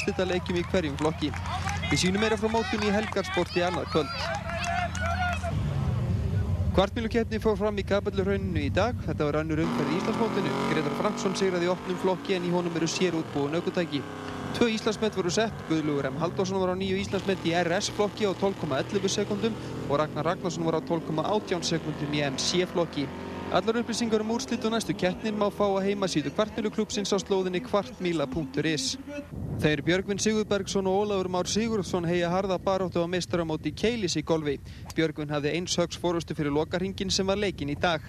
úrstita leikjum í hverjum flokki. Við sínum meira frá mótunni í helgarsporti annað kvöld. Kvartmílukeppni fór fram í Kapallurrauninu í dag. Þetta var annur umferð í Íslandsmótinu. Gretar Fransson sigraði í opnum flokki en í honum eru sér útbúin aukutæki. Tvö Íslandsmet voru sett. Guðlugur M. Halldórsson var á nýju Íslandsmet í RS flokki á 12,11 sekundum og Ragnar Ragnarsson var á 12,18 sekundum í MC flokki. Allar upplýsingar um úrslit og næstu keppnin má fá að heimasíðu kvartmíluklúpsins á slóðinni kvartmíla.is. Þeir Björgvin Sigurbergsson og Ólafur Már Sigurðsson heia harða baróttu á meistaramóti Keilis í golfi. Björgvin hafði eins högs fórustu fyrir lokarhingin sem var leikin í dag.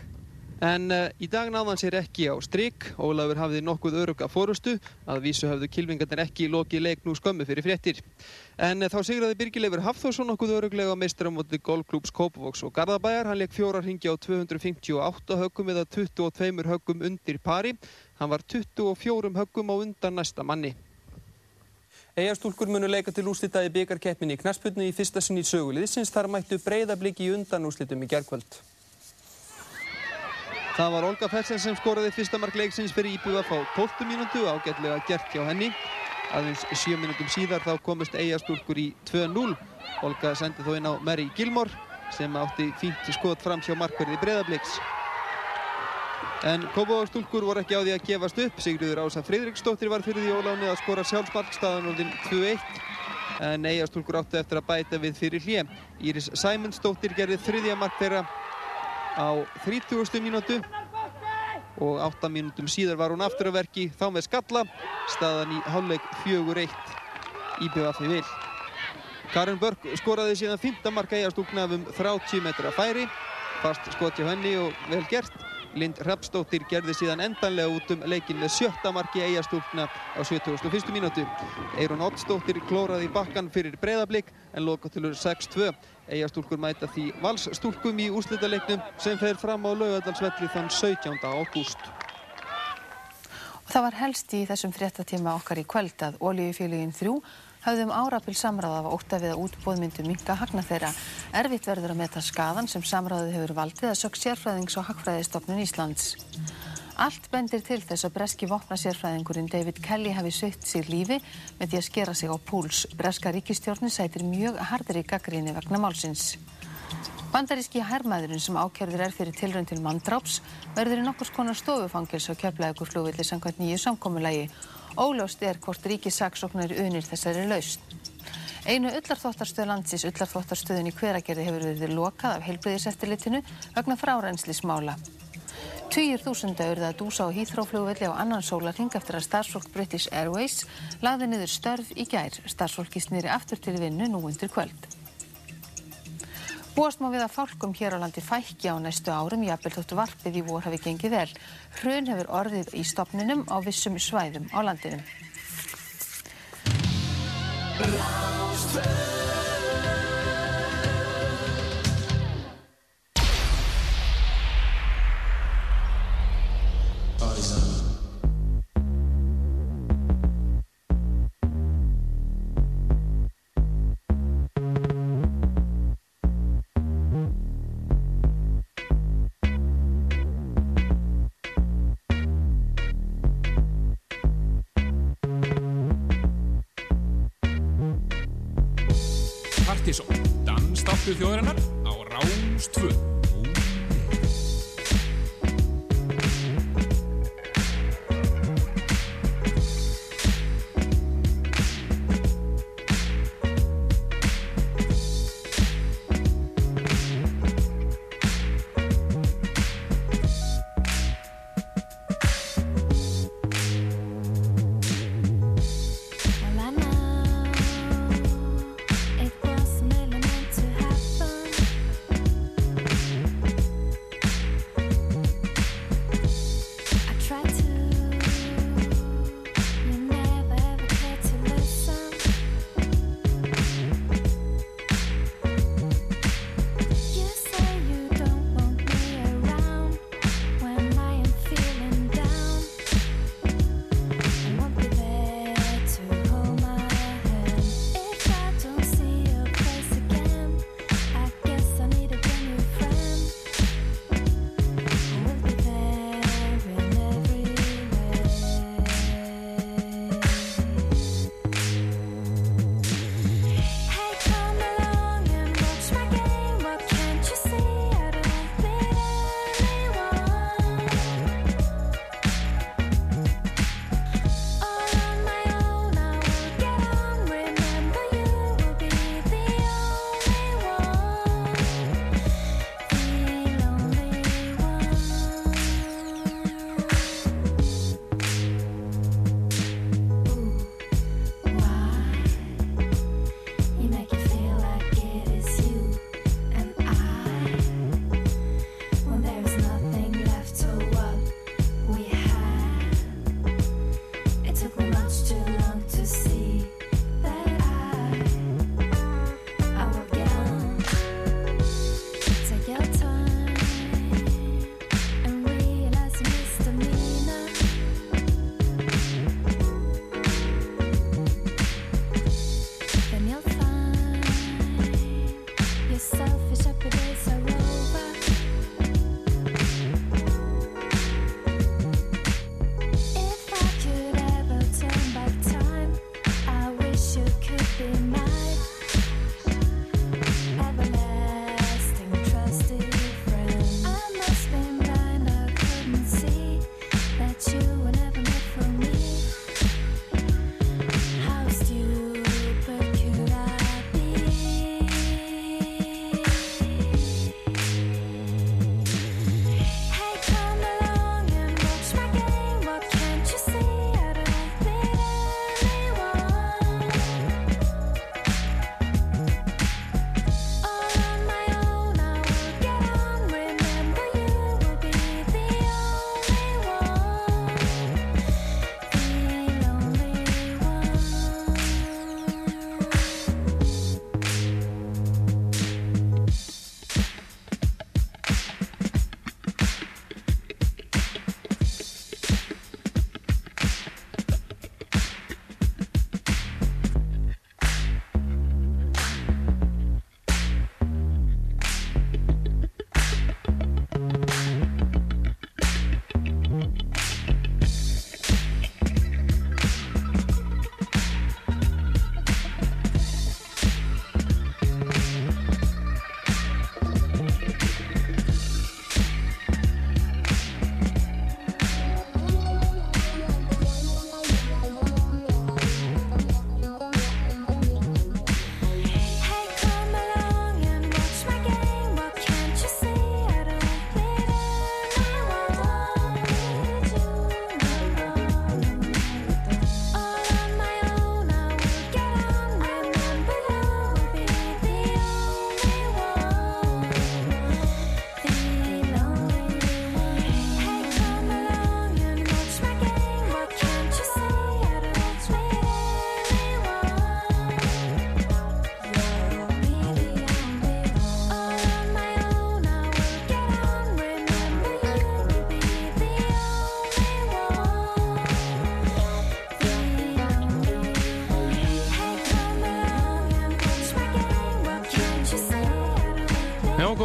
En uh, í dag náðan sér ekki á stryk. Ólafur hafði nokkuð öruga fórustu. Að vísu hafðu kilvingarnir ekki lokið leik nú skömmu fyrir fréttir. En uh, þá sigraði Birgileifur Hafþórsson nokkuð öruglega á meistaramóti golfklúps Kópavóks og Garðabæjar. Hann leik fjórar hingi á 258 höggum eða 22 höggum undir pari. Hann var 24 höggum á undan næsta manni. Eyjastúlkur munu leika til úslita í byggarkeppinni í Knasputnu í fyrsta sinni í söguliðsins þar mættu breyðabliki í undanúslitum í gerðkvöld. Það var Olga Petsen sem skoraði fyrsta mark leiksins fyrir IBF á 12 mínútu ágætlega gert hjá henni. Aðeins 7 mínútum síðar þá komist Eyjastúlkur í 2-0. Olga sendi þó inn á Mary Gilmore sem átti fínt skot fram hjá markverði breyðabliks. En Kópavóðstúlkur voru ekki á því að gefast upp. Sigriður Ása Fridriksdóttir var fyrir því óláni að skora sjálfsmark staðanóldin 2-1. En Eyjastúlkur áttu eftir að bæta við fyrir hlje. Íris Sæmundsdóttir gerði þriðja mark þeirra á 30. mínútu og 8 mínútum síðar var hún aftur að verki þá með skalla. Staðan í hálfleik 4-1 IBF í vil. Karin Börk skoraði síðan 5. mark Eyjastúlkna um 30 metra færi. Fast skot hjá henni og vel gert. Lind Hrapsdóttir gerði síðan endanlega út um leikin með sjötta marki Eyjastúlkna á 71. mínútu. Eirun Oddsdóttir klóraði í bakkan fyrir breyðablík en lokatilur 6-2. Eyjastúlkur mæta því valsstúlkum í úrslitaleiknum sem fer fram á laugadalsvelli þann 17. ágúst. Það var helst í þessum fréttatíma okkar í kvöld að Ólíufélugin 3 hafðum árabil samráð af ótta við að útbóðmyndu minga hagna þeirra. Erfitt verður að meta skadan sem samráðið hefur valdið að sög sérfræðings og hagfræðistofnun Íslands. Allt bendir til þess að breski vopna sérfræðingurinn David Kelly hafi sögt sér lífi með því að skera sig á púls. Breska ríkistjórnin sætir mjög hardri gaggríni vegna málsins. Bandaríski herrmaðurinn sem ákjörður er fyrir tilrönd til manndráps verður í nokkurs konar stofufangils á kjöflaðugur flugvilli samkvæmt nýju samkómulagi. Óljóst er hvort ríkisaksóknari unir þessari lausn. Einu ullarþóttarstöð landsins, ullarþóttarstöðin í hveragerði hefur verið lokað af heilbriðiseftirlitinu vegna frárenslismála. Týjir þúsunda auðvitað að dúsa á hýþróflugvelli á annan sólarhing eftir að starfsfólk British Airways lagði niður störf í gær. Starfsfólki snýri aftur til vinnu nú undir kvöld. Búast má við að fálkum hér á landi fækki á næstu árum, jafnvel þóttu varpið í vor hafi gengið vel. Hrun hefur orðið í stopninum á vissum svæðum á landinu.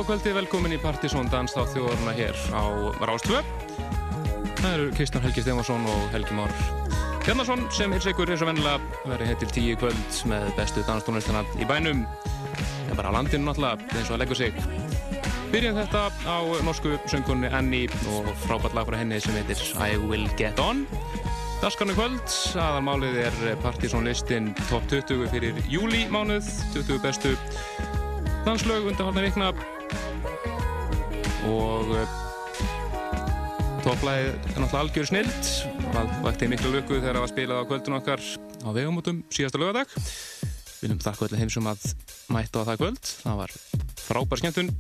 Kvöldi, velkomin í Partisón Danstáð þjóðarna hér á Rástvö. Það eru Kristján Helgi Stefansson og Helgi Már Hjarnarsson sem er sigur eins og vennilega verið hér til tíu kvöld með bestu danstónlistana í bænum. Er bara á landinu náttúrulega, eins og að leggur sig. Byrjum þetta á norsku söngunni Annie og frábært lag frá henni sem heitir I Will Get On. Daskarnu kvöld, aðalmálið er Partisón listin top 20 fyrir júli mánuð, 20 bestu danslög undanhaldna vikna og uh, topplæðið er náttúrulega algjör snild. Það vakti miklu lukku þegar það var spilað á kvöldun okkar á vegumótum síðasta lögadag við viljum þakka allir heimsum að mæta á það kvöld. Það var frábær skemmtun.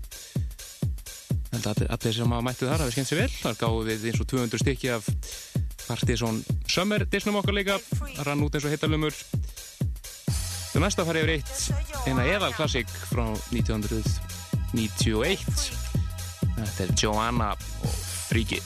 Allir, allir sem að mættu þar hafi skemmt sér vel. Þar gáðu við eins og 200 stykki af Partizón Summer disnum okkar líka. Rann út eins og hittalumur Það næsta farið yfir eitt. Eina eðal klassík frá 1991 Þetta er Joanna og Freak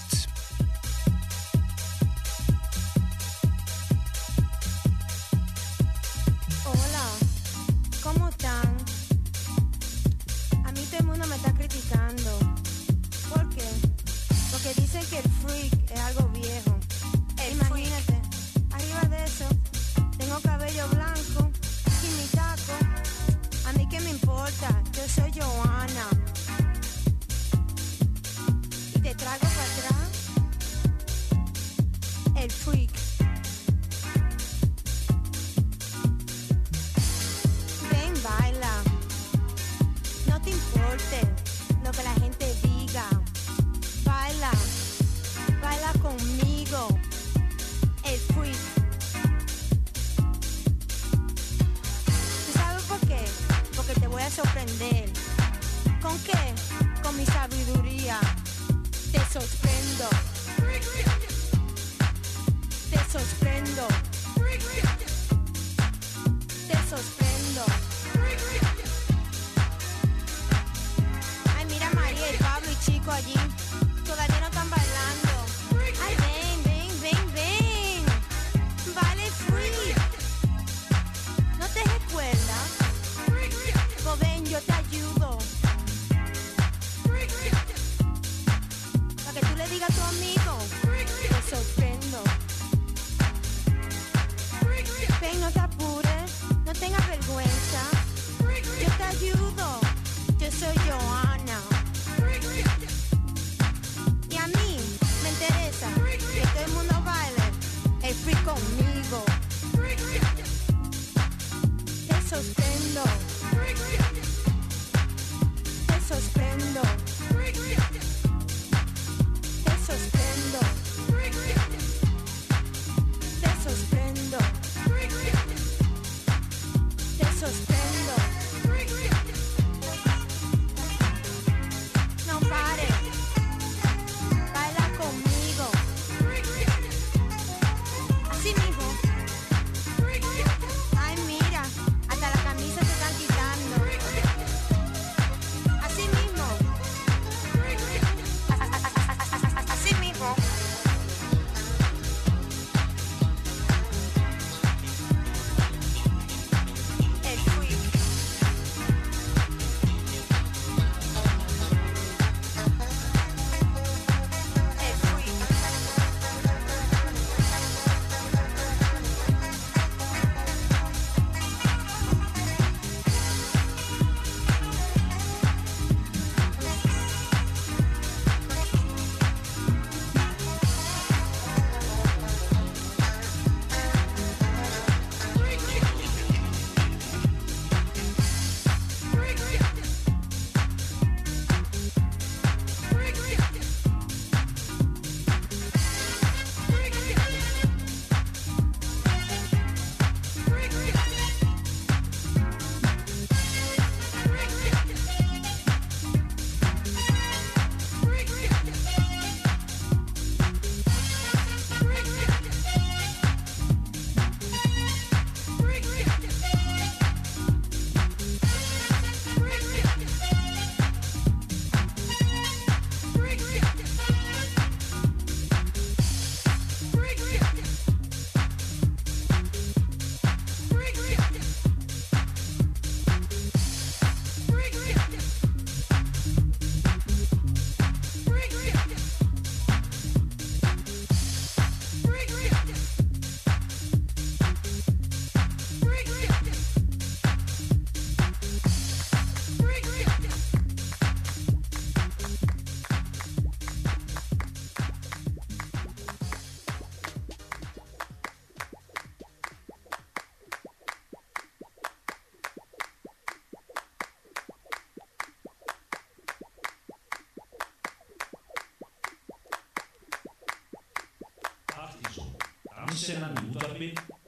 sennan í útvarpi á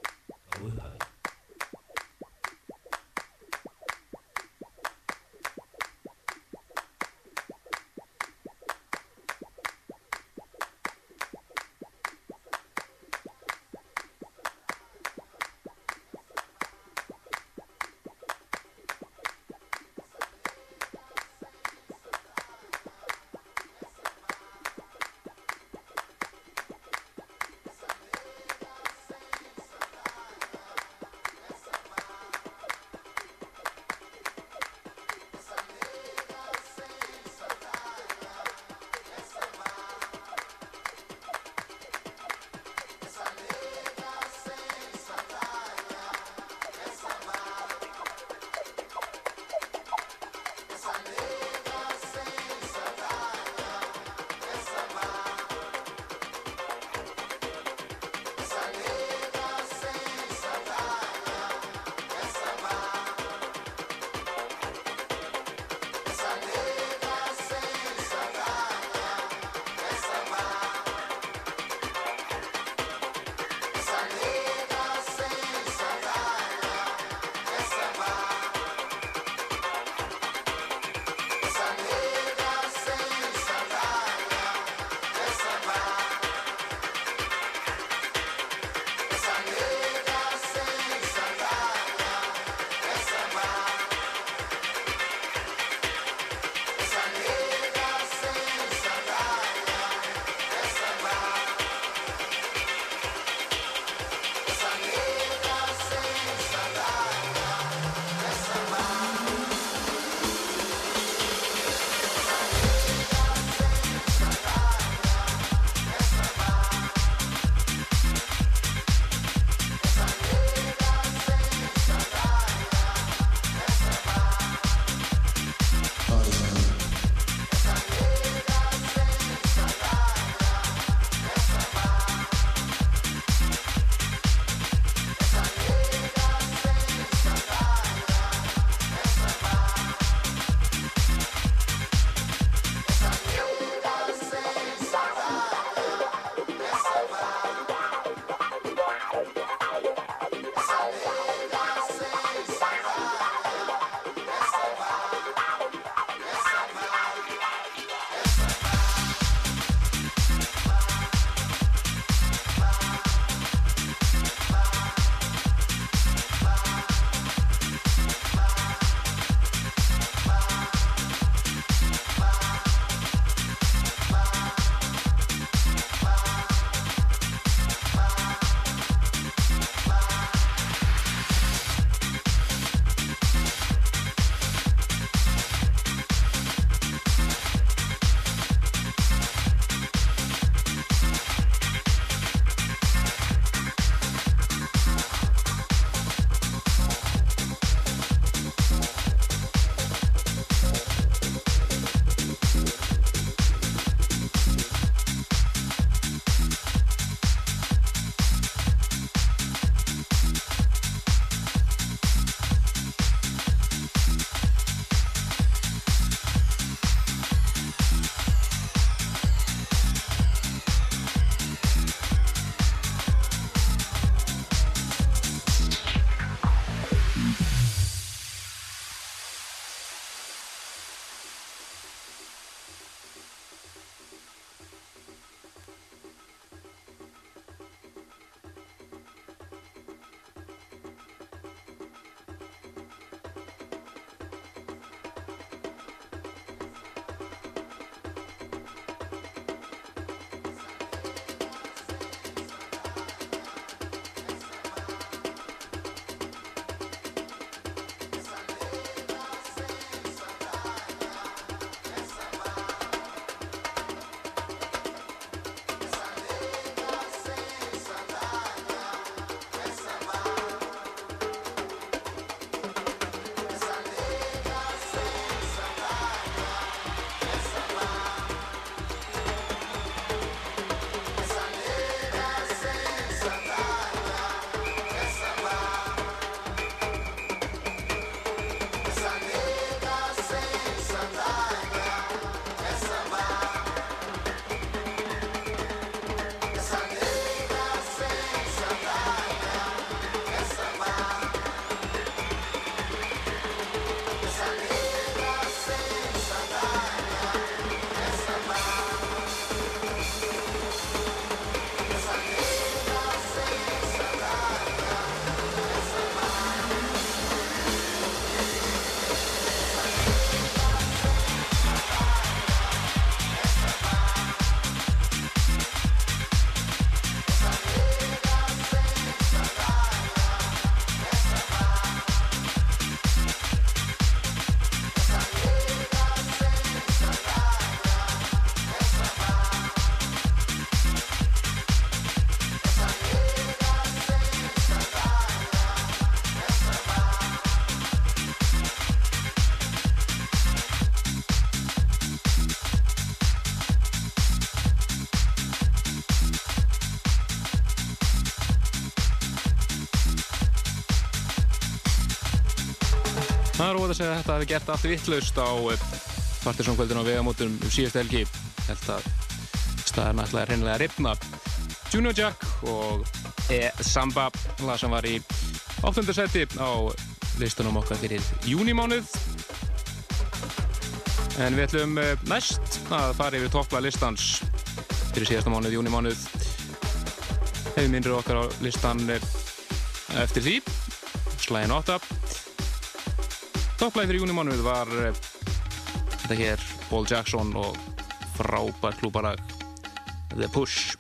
Það er óvægt að þetta hefði gert allt vittlaust á Partiðsónkvöldinu á vegamótum um síðustu helgi. Að staðarna ætlaði reynilega að ripna. Junior Jack og E-Samba, lag sem var í 8. seti á listunum okkar fyrir júnimánuð. En við ætlum eh, næst að fara yfir toppla listans fyrir síðasta mánuð, júnimánuð. Hefur minnri okkar á listan eh, eftir því, slæðin 8. Topplæði fyrir júnimánuð var eh, þetta hér Paul Jackson og frábær klúbalag The Push.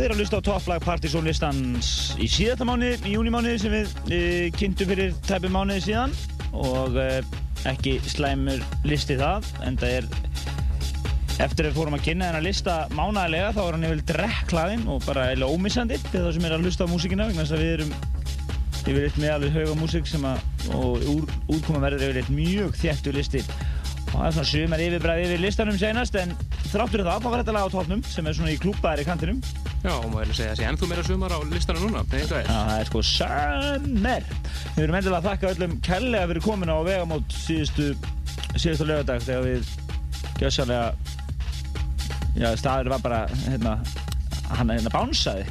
Það er að hlusta á topplag Partizón listans í síðasta mánu, í júnimánu sem við e, kynntum fyrir tæpum mánuði síðan. Og e, ekki slæmur listi það en það er eftir að við fórum að kynna þennan lista mánaðilega þá er hann yfir drekklaðinn og bara eiginlega ómissandi til það sem er að hlusta á músíkina vegna þess að við erum yfir eitt með alveg hauga músík sem að og úr, útkoma verður yfir eitt mjög þjættu listi. Og það er svona sumar yfirbræði yfir listanum senast en þráttur það þá var þetta lag á tóknum sem er svona í klúpaðir í kantinum Já, og maður segja að sé ennþú meira sumar á listanum núna. Nei, það er. Já, það er sko summer Við erum endilega að þakka öllum kærlega fyrir komin á vegamót síðustu síðustu lögadag þegar við gjössanlega já, staður var bara hérna, hann hérna bánsaði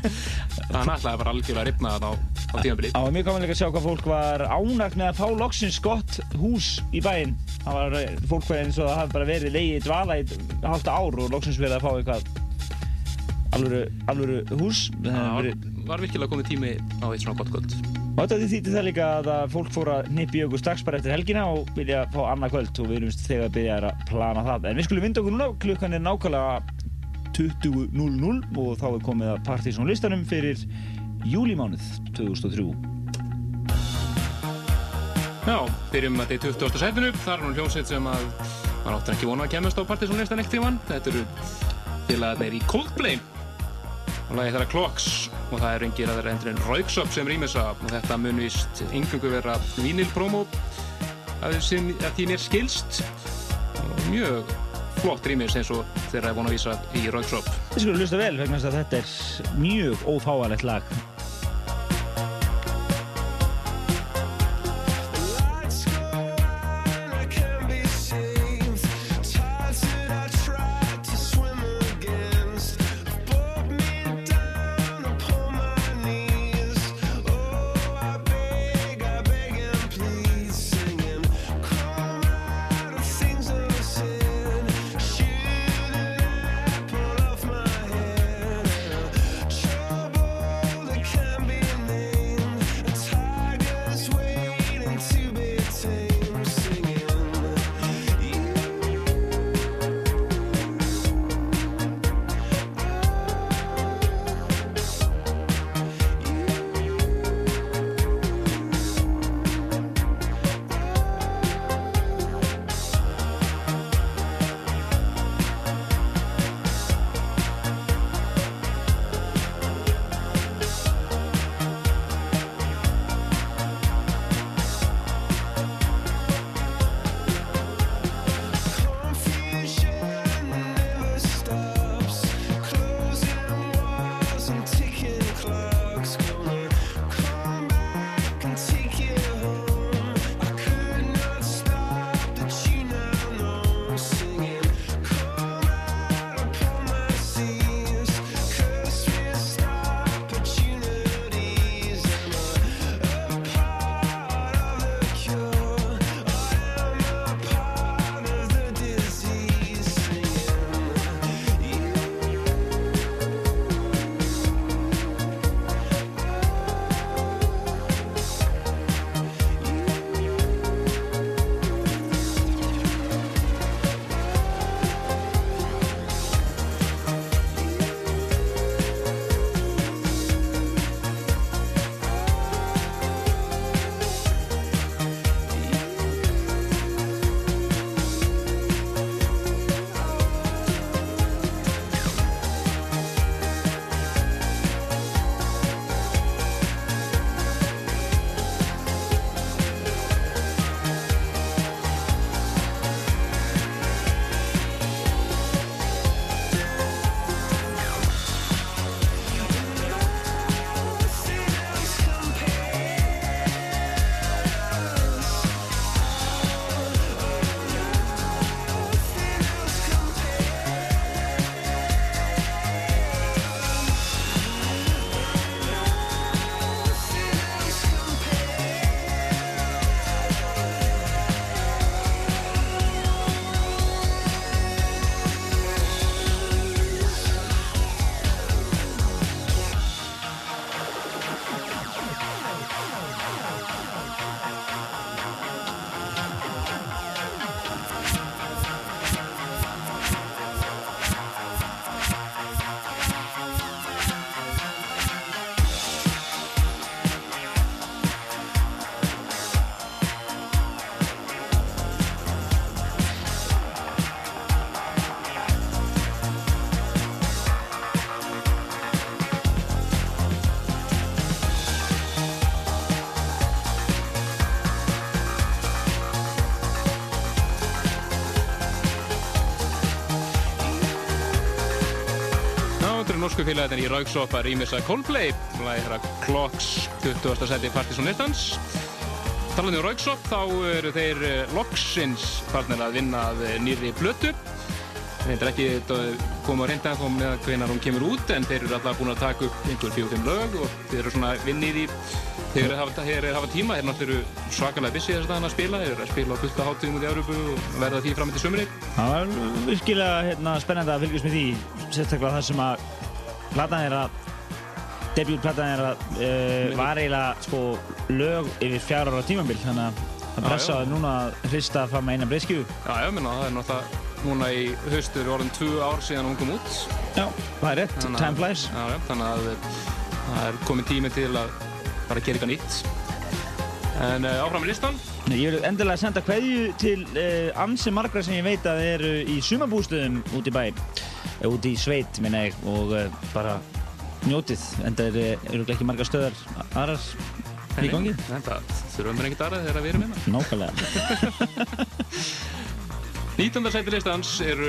Hann ætlaði bara algjörlega að ripna það á, á tímabilið. Það var mjög gaman líka að sjá hvað fólk var ánægt með að fá loksins gott hús í bæinn það var fólk var eins og það hafi bara verið leiði dvala í halda ár og loksins verið að fá eitthvað alvöru, hús Það Það var, virkilega komið tími á eitt svona gott. Og þetta þýtti það líka að að fólk fór að nippi okkur strax bara eftir helgina og vilja fá annað kvöld og við erum þegar að byrja að plana það. En við skulum vinda okkur núna, klukkan er nákvæmlega 20.00 og þá er komið að Partizón listanum fyrir júlimánuð 2003. Já, byrjum að þetta í 20. setinu. Það er nú hljómsveit sem að maður áttur ekki vona að kemast á partysónlistan eitt tíman. Þetta eru félagarnir í Coldplay og lagið þeirra Clocks og það er reyngir að þeirra endur en Rauksop sem rýmis að og þetta mun vist yngungu vera vínilpromo að því mér skilst og mjög flott rýmis eins og þeirra er vona að vísa í Rauksop. Við skulum hlusta vel vegna að þetta er mjög ófáalegt lag. Félagarnir í Rauksoppa rýmisa Coldplay, lagi þeirra Clocks 20. seti Partisan Listans. Talandi um Rauksopp, þá eru þeir eh, loksins farnir að vinna að eh, nýri blötu. Þeir ekki koma að reynda þá með hvenar hún kemur út, en þeir eru alltaf búin að taka upp einhver fjóð-fimm lög og þeir eru svona vinnið í Þeir eru eru hafa tíma, þeir náttúrulega svakalega busy þess að hann að spila, þeir eru að spila á fullt af hátíðum út í Európu og verða því fram til sömri. Það var virkilega hérna, spennandi að fylgjast með því, sérstaklega það sem að platan að, debutplatan að, uh, var eiginlega sko lög yfir fjár ára tímambil, þannig að það pressaði núna að hrista fram að eina breyskju. Já, já, minna, það er náttúrulega núna í haustur orðin tvö ár síðan hún kom út. Já, það er rétt, time flies. Já, já, þannig að það er komið tími til að fara að gera eitthvað nýtt. En uh, áfram í listan. Ég vil endilega senda kveðju til uh, ansi margra sem ég veit að eru í sumabústöðum út í bæ, uh, út í sveit minna ég og uh, bara njótið, en það eru eru ekki margar stöðar aðrar í gangi. Þetta þurfum við ekkert aðrað þegar við erum hérna. Nákvæmlega. 19. sæti listans eru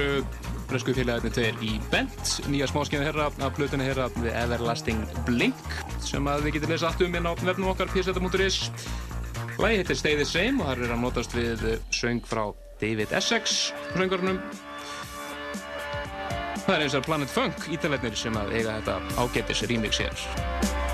bresku félagarnir tveir í Bent, nýja smáskjöðu herra af plötunni herra The Everlasting Blink sem að við getum lesa allt um inn á vefnum okkar pseta.is Lægi heitir Stay the Same og þar er að notast við söng frá David Essex söngurunum Það er eins og Planet Funk ítaletnir sem að eiga þetta ágættis remix hér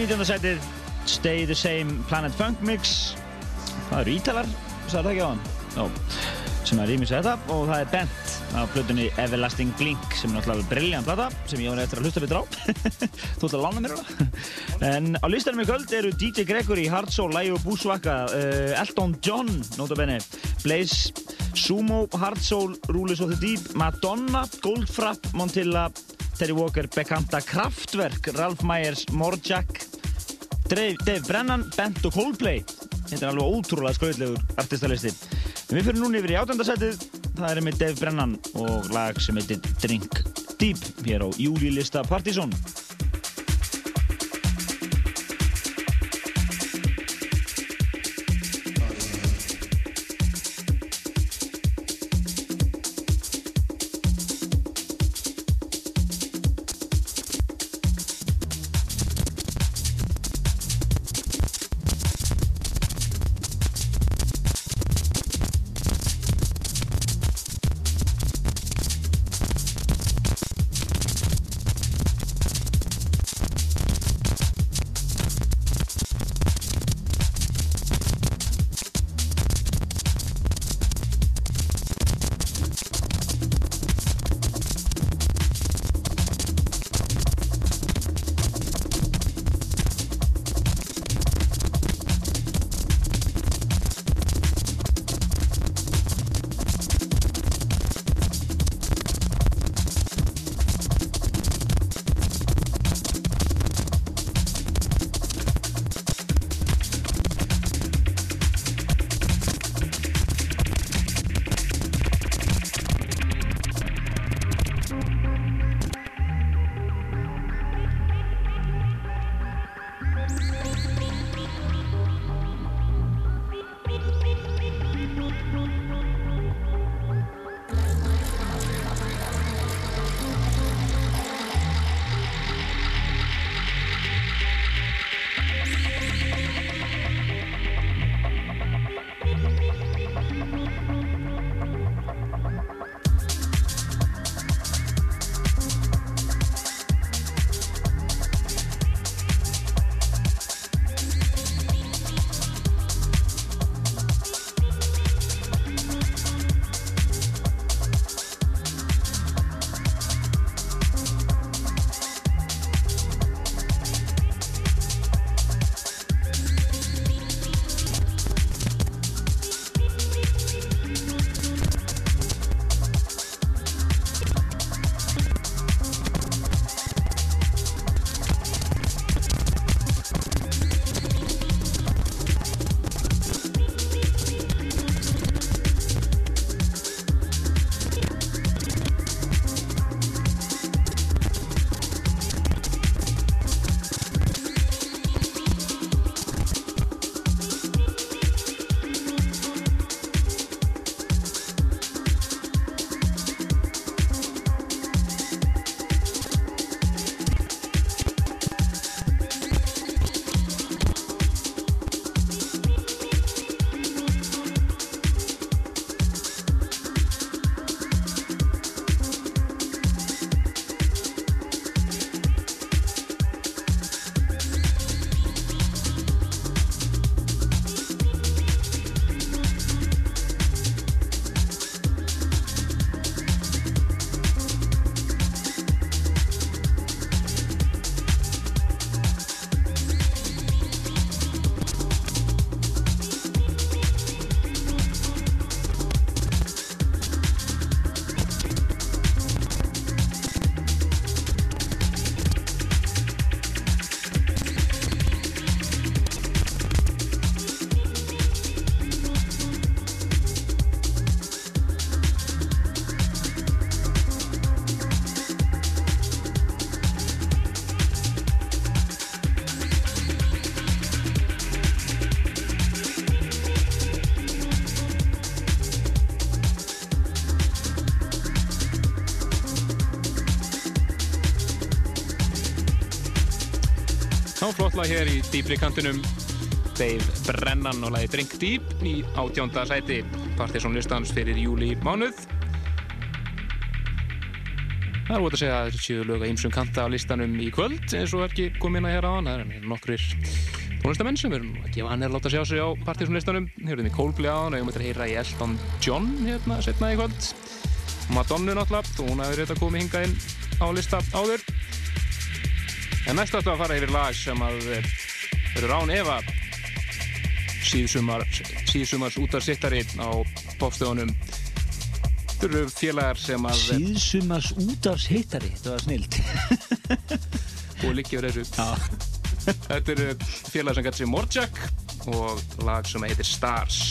19. sætið. Stay the Same Planet Funk Mix. Það eru ítalar, sagði það ekki á hann Já, sem er rýmis þetta. Og það er Bent á plötunni Everlasting Blink sem er náttúrulega briljant plata sem ég var eftir að hlusta betur á. Þú ætla að lána mér hana En á listanum í kvöld eru DJ Gregory, Hard Soul, og Búsvaka uh, Elton John, notabene Blaze, Sumo, Hard Soul, Rules of the Deep Madonna, Goldfrapp, Montilla Terry Walker, Bekanta Kraftwerk, Ralph Myers, Morjak, Dave, Brennan, Bent og Coldplay. Þetta er alveg ótrúlega skrautlegur artistalisti. Við fyrir núna yfir í átöndarsætið. Það er með Dave Brennan og lag sem heitir Drink Deep hér á júlilista Partizón. Lag hér í dýpri kantinum. Dave Brennan og lagi Drink Deep í átjónda sæti. Partiðsson listans fyrir júli mánuð. Það er ótaf að segja að þetta séu lög að ýmsum kanta á listanum í kvöld eins og ekki komið inn að hér á hann það er nokkrir tónlistamenn sem erum að gefa hann er að láta sjá sig á Partiðsson listanum hefur við Coldplay á hann og ég möttir að heyra í Elton John hérna setna í kvöld. Madonna náttúrulega, hún hefur þetta komið hingað inn á lista áður En næst áttu að fara yfir lag sem að verður án Eva síðsumar, síðsumars út af sittari á bófstöðunum Þetta eru félagar sem að Síðsumars útars hittari, þetta var snild. og líkja verið þessu. Þetta eru félagar sem gæti sig Morjak og lag sem heitir Stars.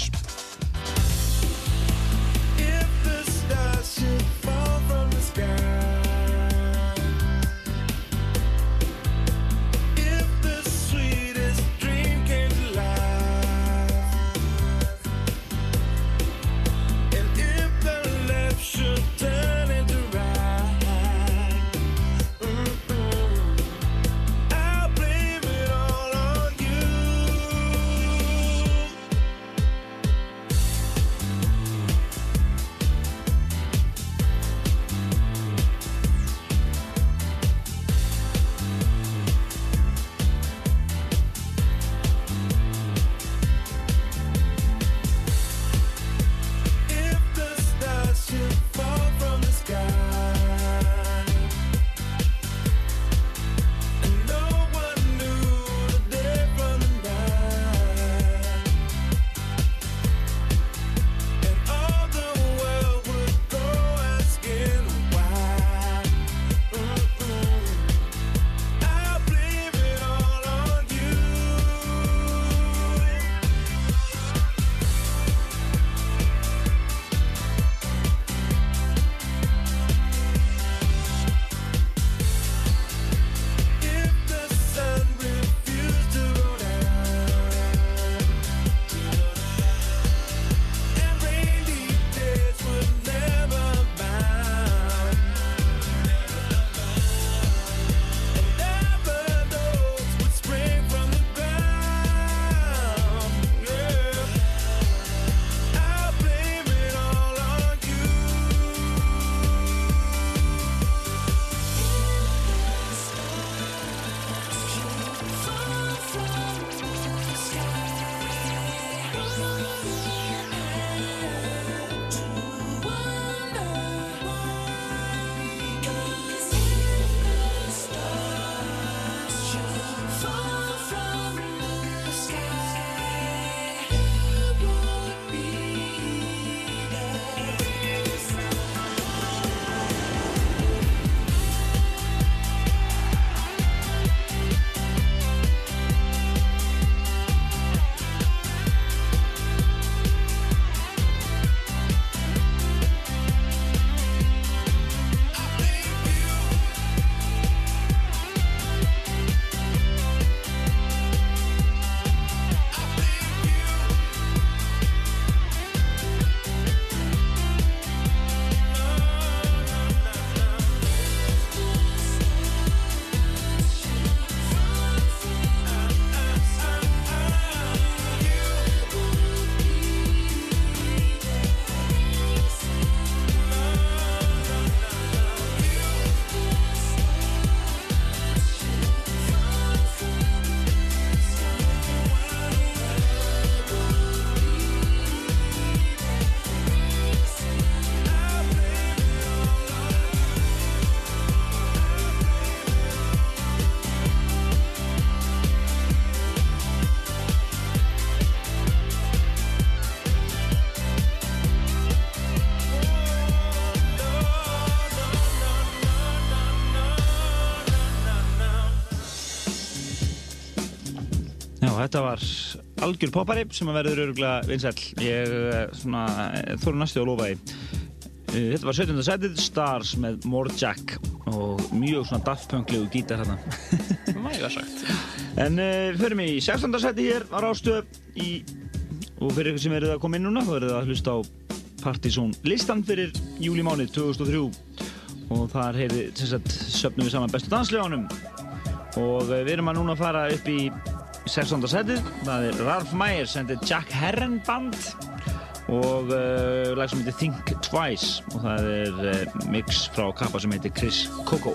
Þetta var algjör poppari sem að verður öruglega vinsæll. Ég eh, eh, þóru næstu að lofa því. Eh, Þetta var 17. setið, Stars með Morjack og mjög svona Daft Punk-legu gítar hérna. Mæga sagt. En uh, við förum í 16. seti hér á Rástöð í, og fyrir ykkur sem eruð að koma inn núna, þá eruð að hlusta á Partizón listan fyrir júlimáni 2003 og þar heyrði, sem sagt, söpnum við saman bestu dansleganum og við erum að núna fara upp í 16. setið, það er Ralph Myers and the Jack Herren Band og uh, lag sem heitir Think Twice og það er uh, mix frá kappa sem heitir Chris Coco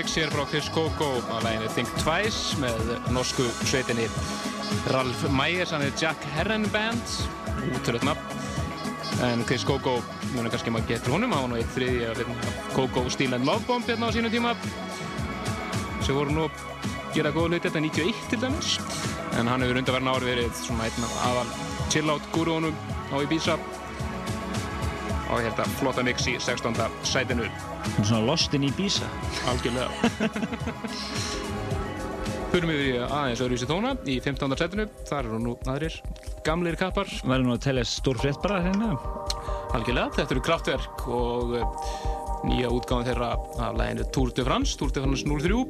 Mix hér frá Chris Coco á læginu Think Twice með norsku sveitinni Ralf Myers, hann er Jack Herren Band, útrúlega nafn. En Chris Coco, mjög kannski maður getur honum, hann var nú eitt þriði af Coco Steel and Love Bomb hérna á sínum tíma sem voru nú að gera góða hluti þetta 91 til dæmis. En hann hefur undarverðin ár verið svona einn af aðal chill-out gurúunum á Ibiza og hérna flotta mix í 16. sætinu. Svona lost in Ibiza. Algjörlega. Förum yfir í aðeins öðruvísi tóna í 15. setinu. Þar eru nú aðrir gamlir kappar. Verður nú að telja stór frétt bara hérna. Algjörlega. Þetta eru kraftverk og eh, nýja útgáðan þeirra af læginu Tour de France, Tour de France 03.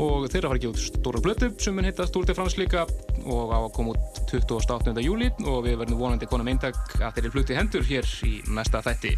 Og þeirra fara ekki út stóra blötu sem mun heita Tour de France líka og á að koma út 28. júli og við verðum vonandi konum eintak að þeirri flutti hendur hér í næsta þætti.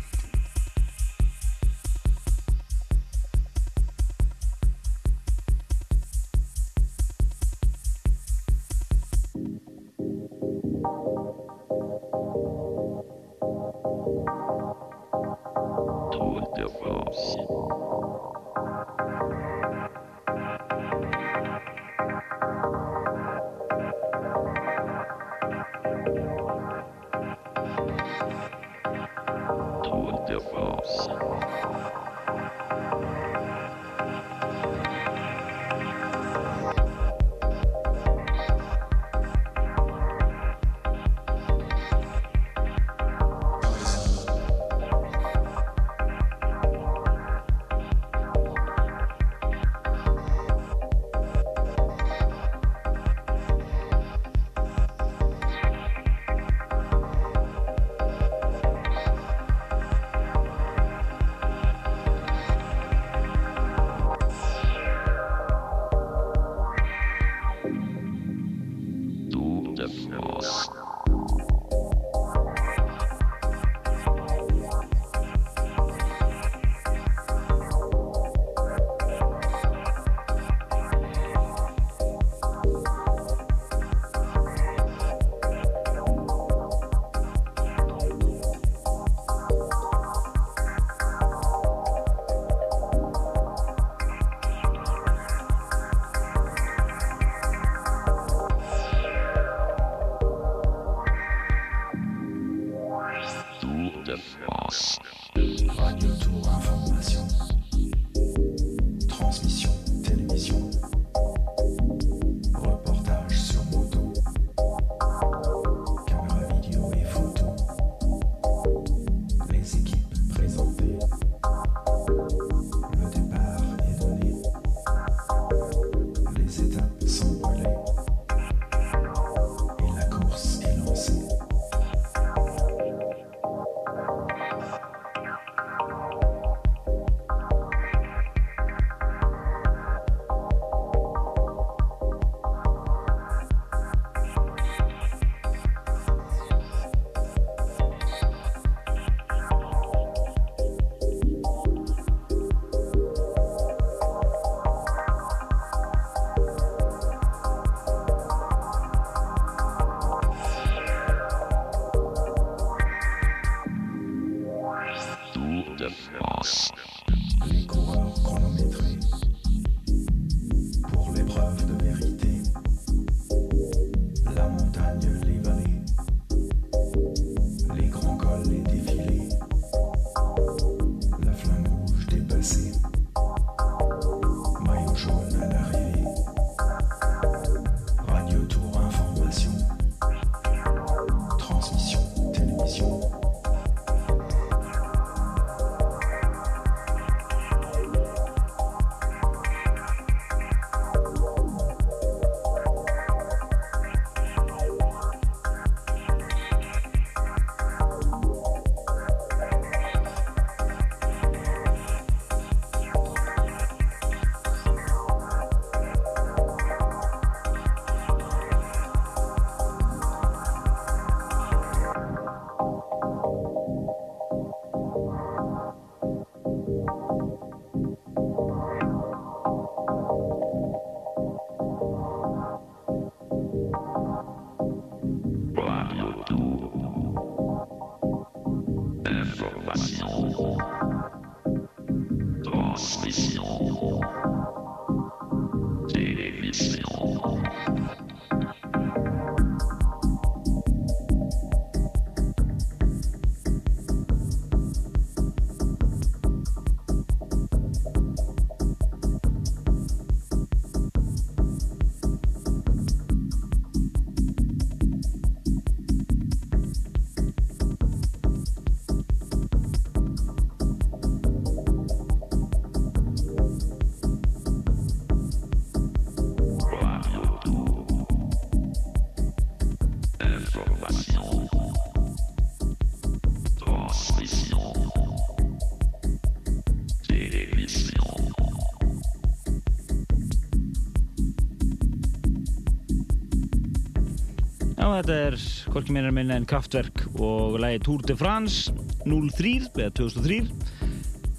Þetta er hvorki meira minna en Kraftwerk og lagi Tour de France 03, eða 2003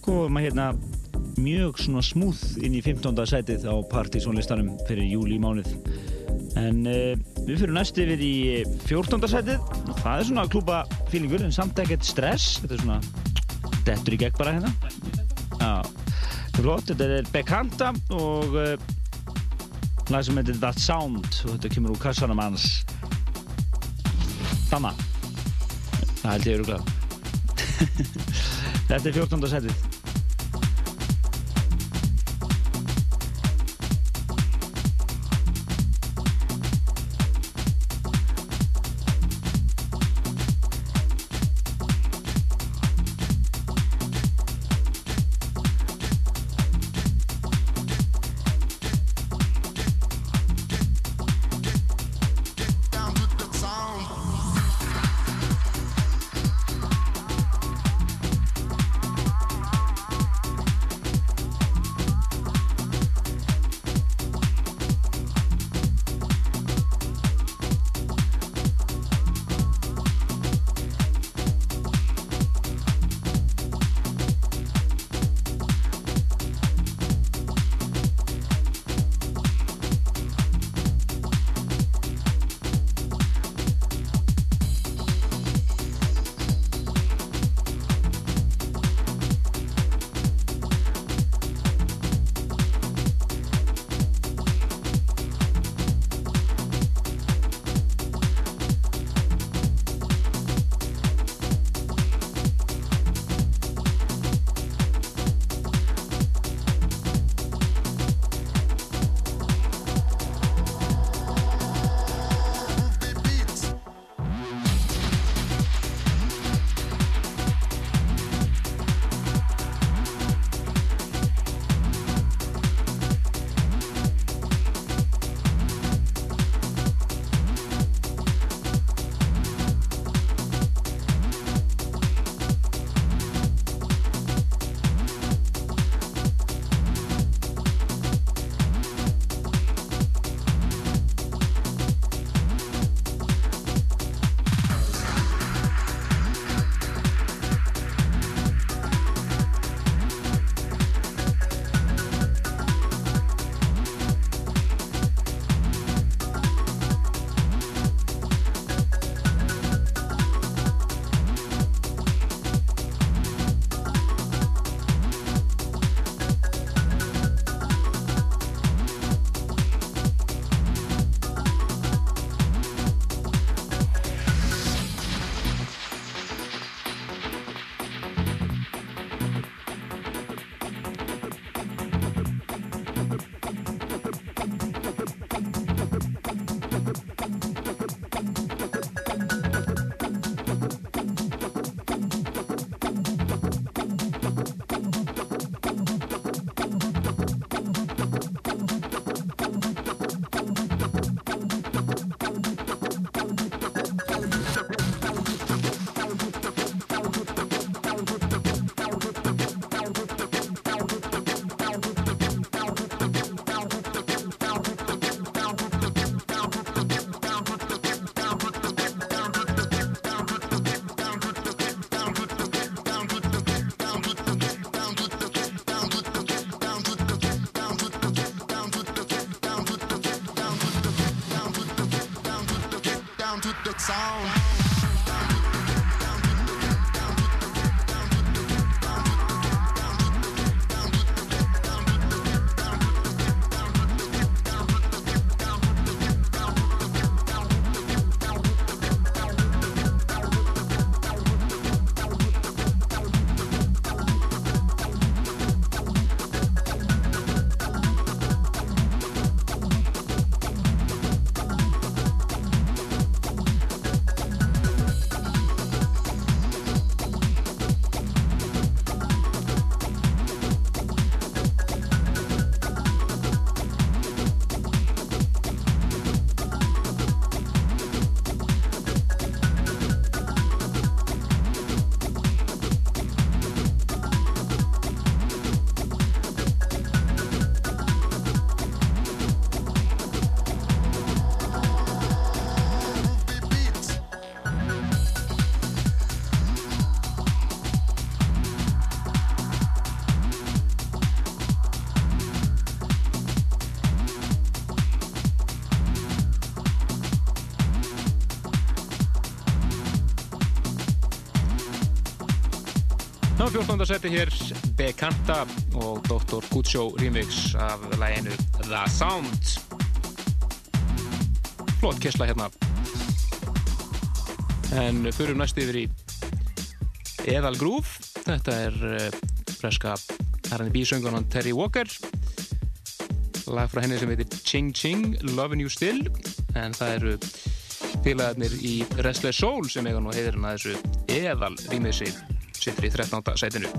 komum að hérna mjög svona smúð inn í 15. sætið á partysónlistanum fyrir júli mánuð en uh, við fyrir næst yfir í 14. sætið. Og það er svona klúpa fílingur en samt ekkert stress. Þetta er svona dettur í gegn bara hérna. Já, flott, þetta er Bekanta og uh, lag sem heitir That Sound og þetta kemur úr kassanum hans Það held ég eru glæð Þetta er 14. setið sound. 14. seti hér Bekanta og Dr. Guccio remix af læginu The Sound Flott kessla hérna en förum næst yfir í Eðal Grúf þetta er eh, fleska R&B söngunan Terry Walker lag frá henni sem heitir Ching Ching, Lovin' You Still en það eru félagarnir í Restless Soul sem eiga nú heiðurinn að þessu Eðal remixi situr í 13. sætinu.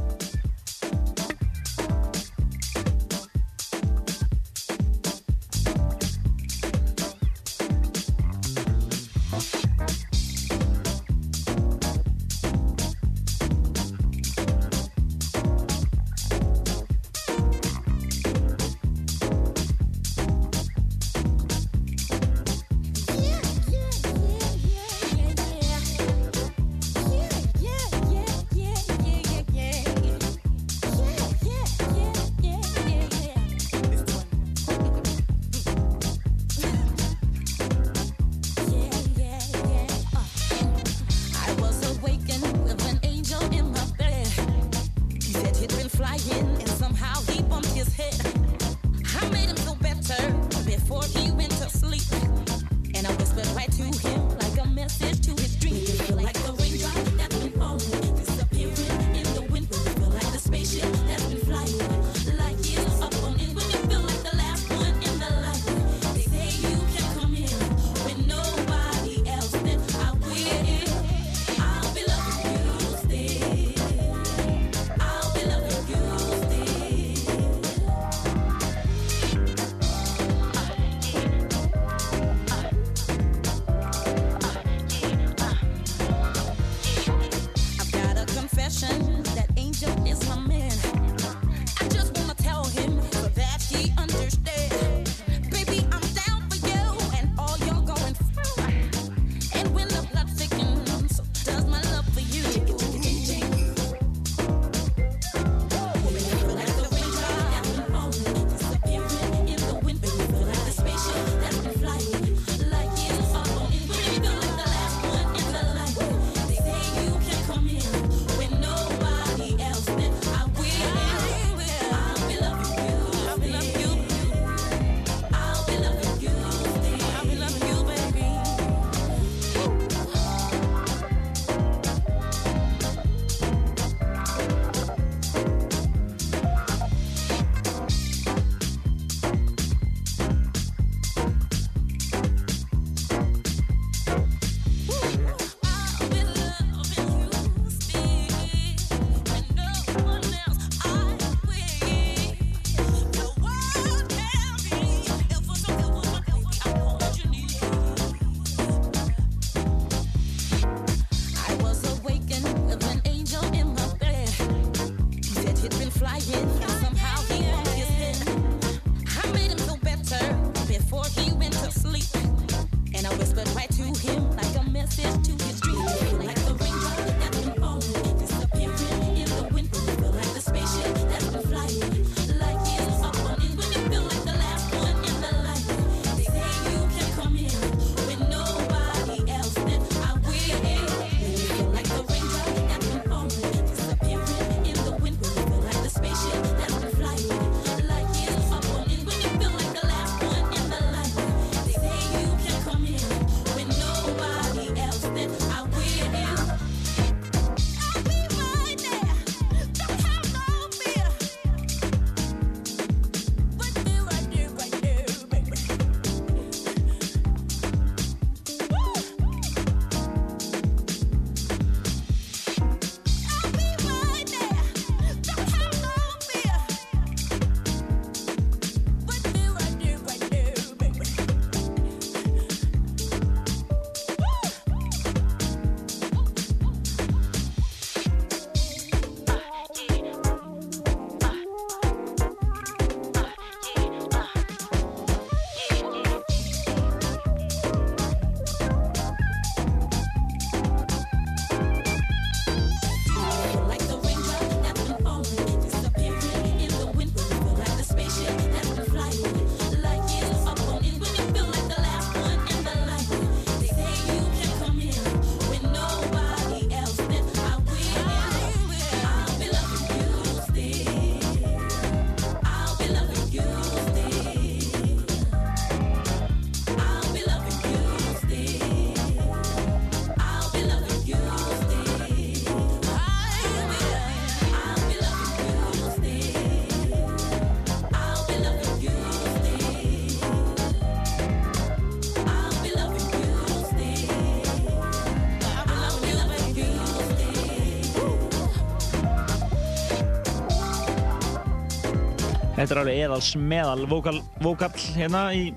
Þetta er alveg eðals meðal vokal, hérna í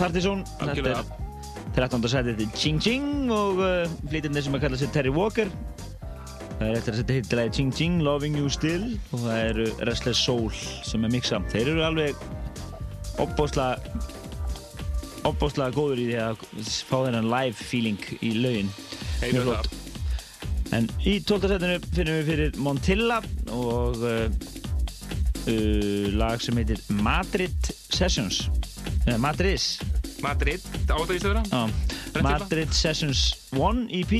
Partizón. Þetta er 13. setið til Ching Ching og uh, flytjandi sem að kalla sér Terry Walker. Það er eftir að setja hittilega Ching Ching, Loving You Still og það eru Restless Soul sem er mixa. Þeir eru alveg opbóðslega góður í því að fá þennan live feeling í laugin. Mjög flott. En í 12. setinu finnum við fyrir Montilla og uh, uh, lag sem heitir Madrid Sessions. Nei, Madrid. Madrid, áttavístu vera? Já, Madrid Sessions 1 EP.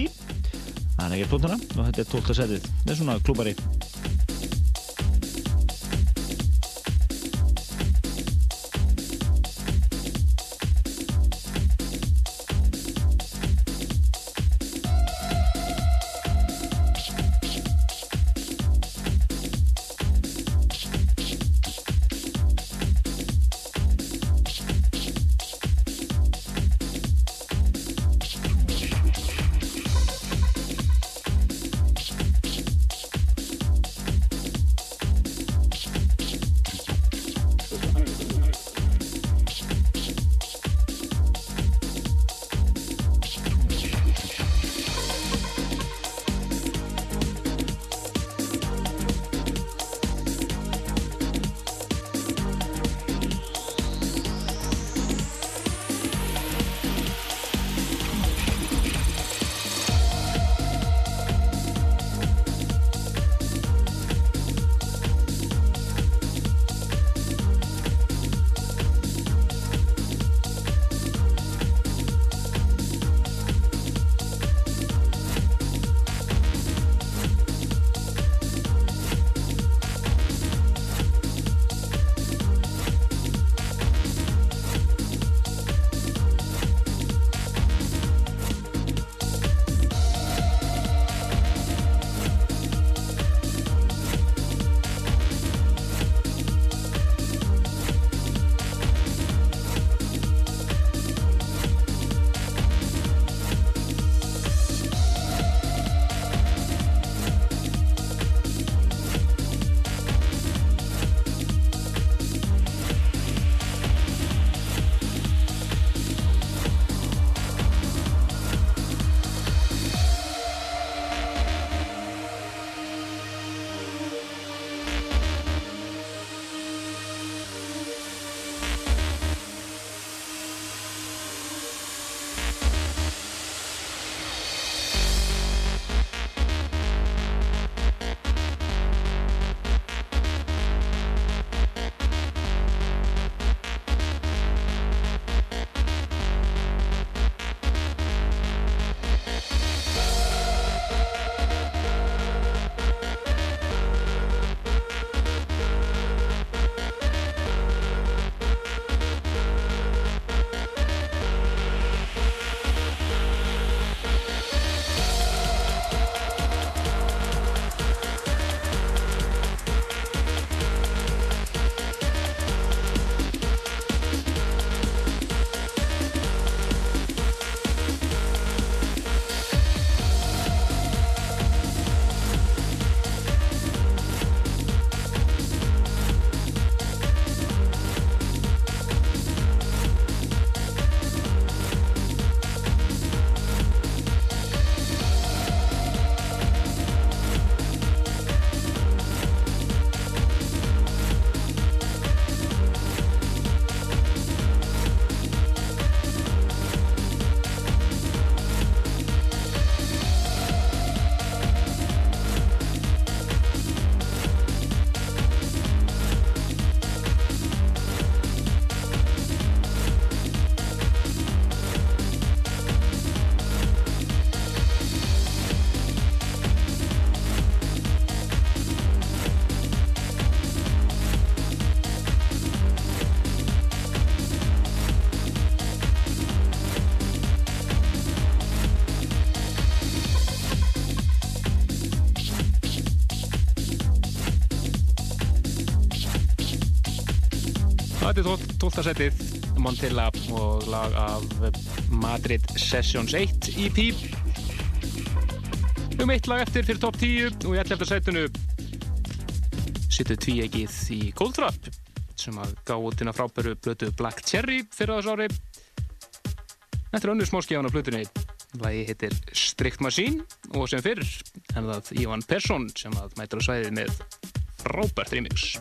Það er ekki plótuna og þetta er 12. setið. Þetta er svona klúbari. Þetta 12. setið Montilla og lag af Madrid Sessions 1 EP um eitt lag eftir fyrir top 10 og í 11. setinu sittur tvíegið í Goldtrap sem að gá út inn að frábæru blötu Black Cherry fyrir þess ári. Þetta er önnur smáskjáðan á blötunni. Lagi heitir Strict Machine og sem fyrr er það Ivan Persson sem að mætur á svæðið með frábært remix.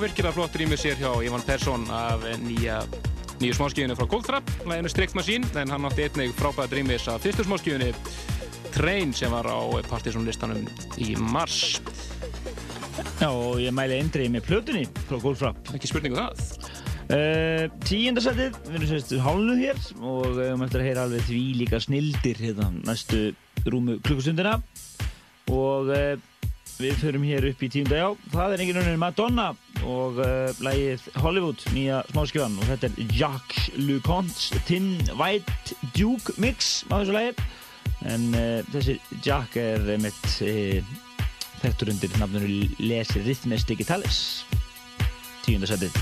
Virkilega flott rýmið sér hjá Ivan Persson af nýja nýju smáskíðinu frá Goldtrap, læginu Strict Machine, en hann átti einnig frábæða rýmis af fyrstu smáskíðinu Train sem var á Partisan listanum í mars. Já, og ég mæli eindrið með plötunni frá Goldfrapp. Ekki spurningu það. Uh, tíundasætið, við erum sérst hálnuð hér og við höfum eftir að heyra alveg því líka snildir hérna næstu rúmu klukkustundina og uh, við förum hér upp í tíunda já, það er engin önnur Madonna og uh, lægið Hollywood, nýja smáskjöfan og þetta er Jacques Leconte's Tin White Duke Mix á þessu lægi en uh, þessi Jack er mitt uh, þekktur undir nafnunu Lesi Rhythmes Digitalis. Tíundasætið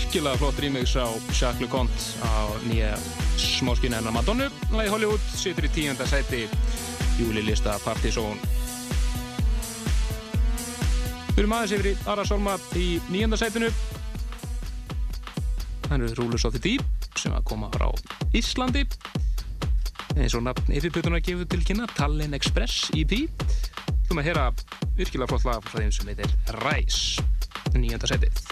virkilega flott remix á Jacques LeConte á nýja smáskinu hennar Madonnu. Lagi Hollywood situr í tíunda sæti júlilista Partizón. Aðeins yfir í Ara Solma í nýjanda sætinu. Það eru Rúlus of the Deep sem að koma frá Íslandi. Eins og nafn yfirputunar gefur til kynna Tallinn Express EP. Þú maður að heyra virkilega flott lag frá þeim sem heitir Rise. Nýjanda sætið.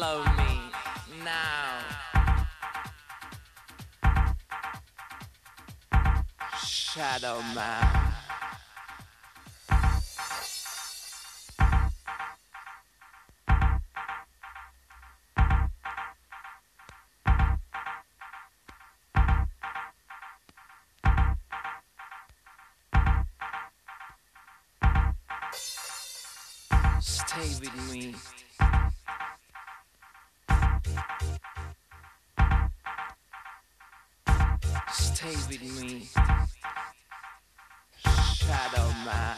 Follow me now. Shadow Man. Stay with me. Stay with me. Shadow Man.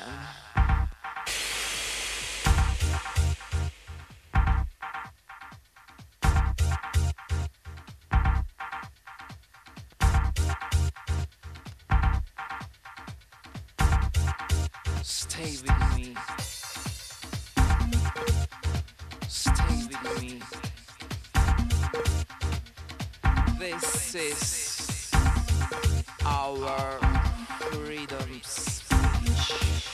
Stay with me. Stay with me. This is our freedoms. Shh.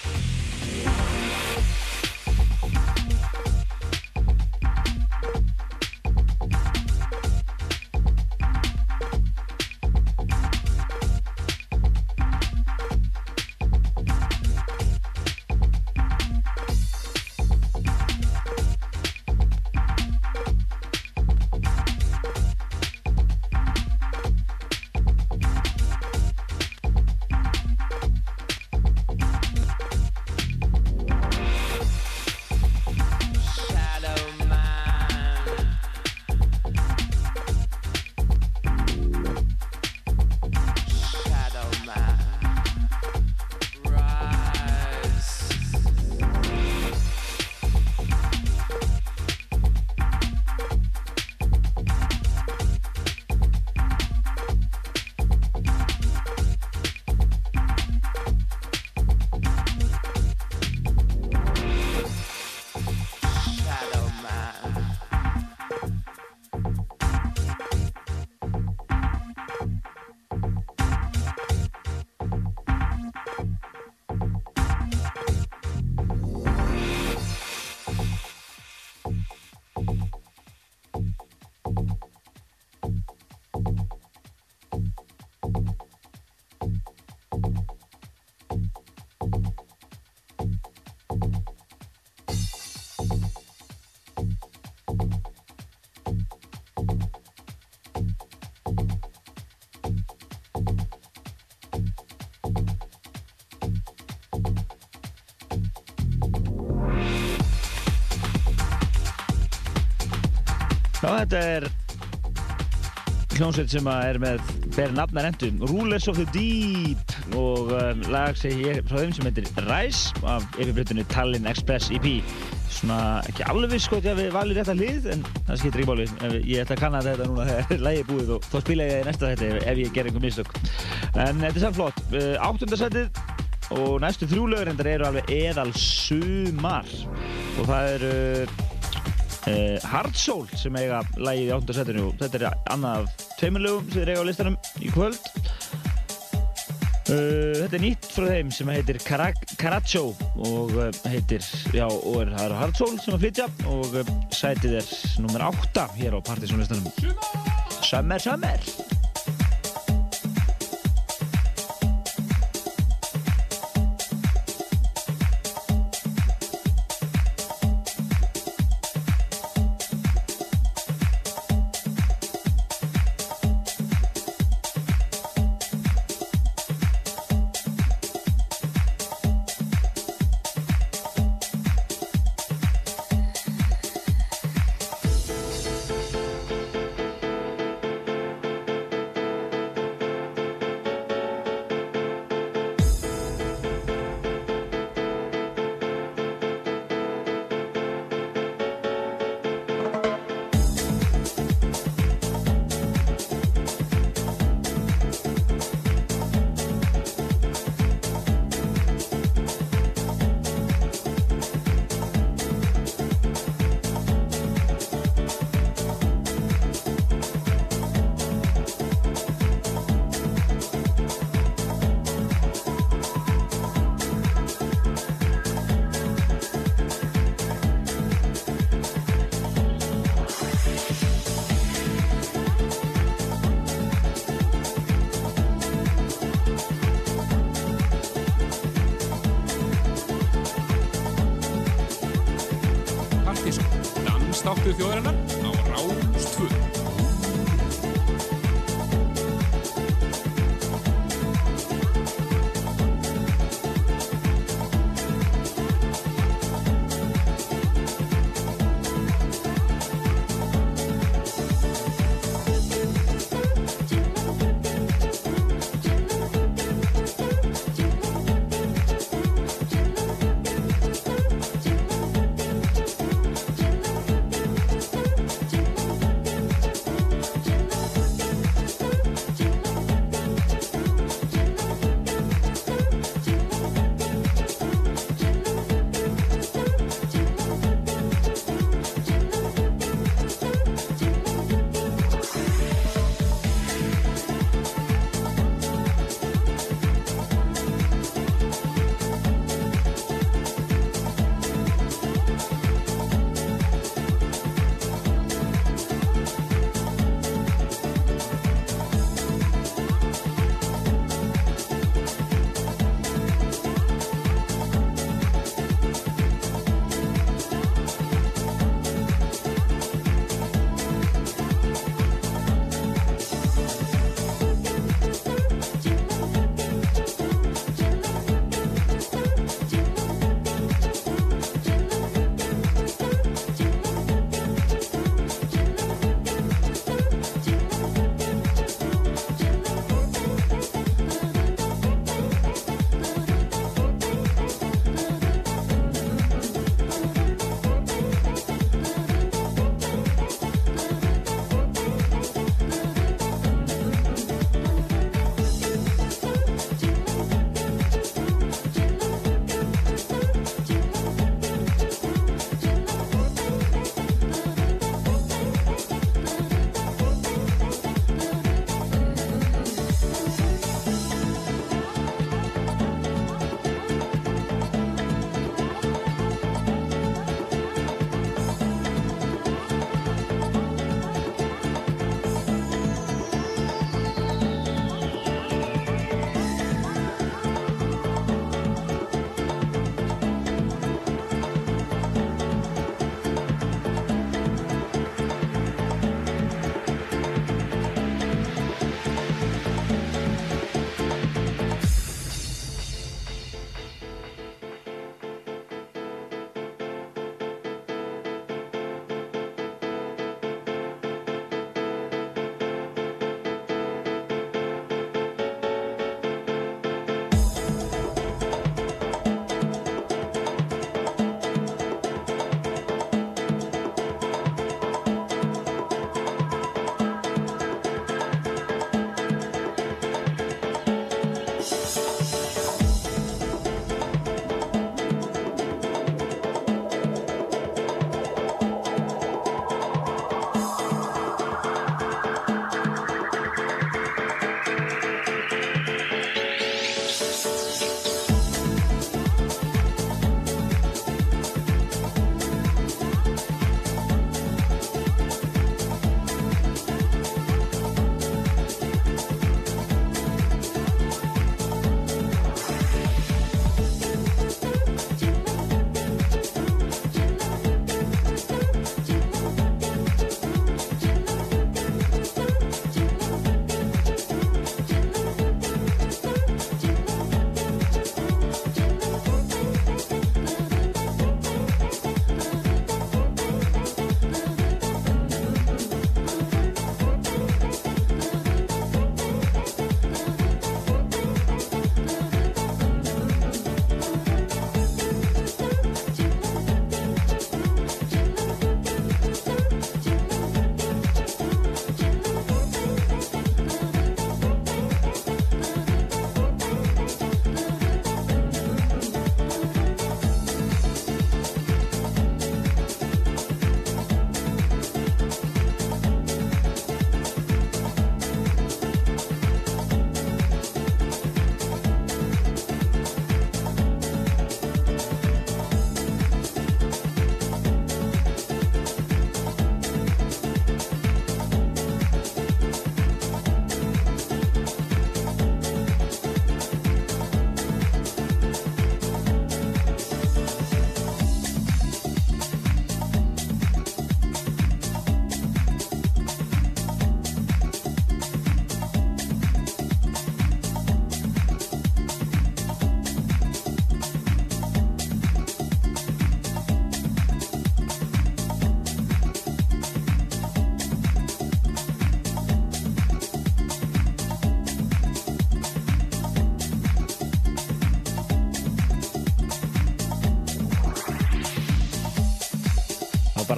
Þetta er hljómsveit sem er með ber nafnar endum Rulers of the Deep. Og um, lag segi ég frá þeim sem heitir Rise af yfirbrytunni Tallinn Express EP svona ekki alveg sko því að við valið rétt að lið en það skiptir ekki máli. Ef ég ætla að kanna þetta núna þegar lægi er búið og þá spila ég það í næsta þetta ef ég ger einhver mistök. En þetta er samt flott. Uh, áttundasætið og næstu þrjúlögur endar eru alveg eðal sumar og það eru uh, Hard Soul sem eiga lægið í 8. setinu þetta er annað af tveimur lögum sem þeir eiga á listanum í kvöld. Uh, þetta er nýtt frá þeim sem heitir Caracho og uh, heitir, já, og er, það er Hard Soul sem að flytja og sætið er nummer 8 hér á Partiðsson listanum Summer, Summer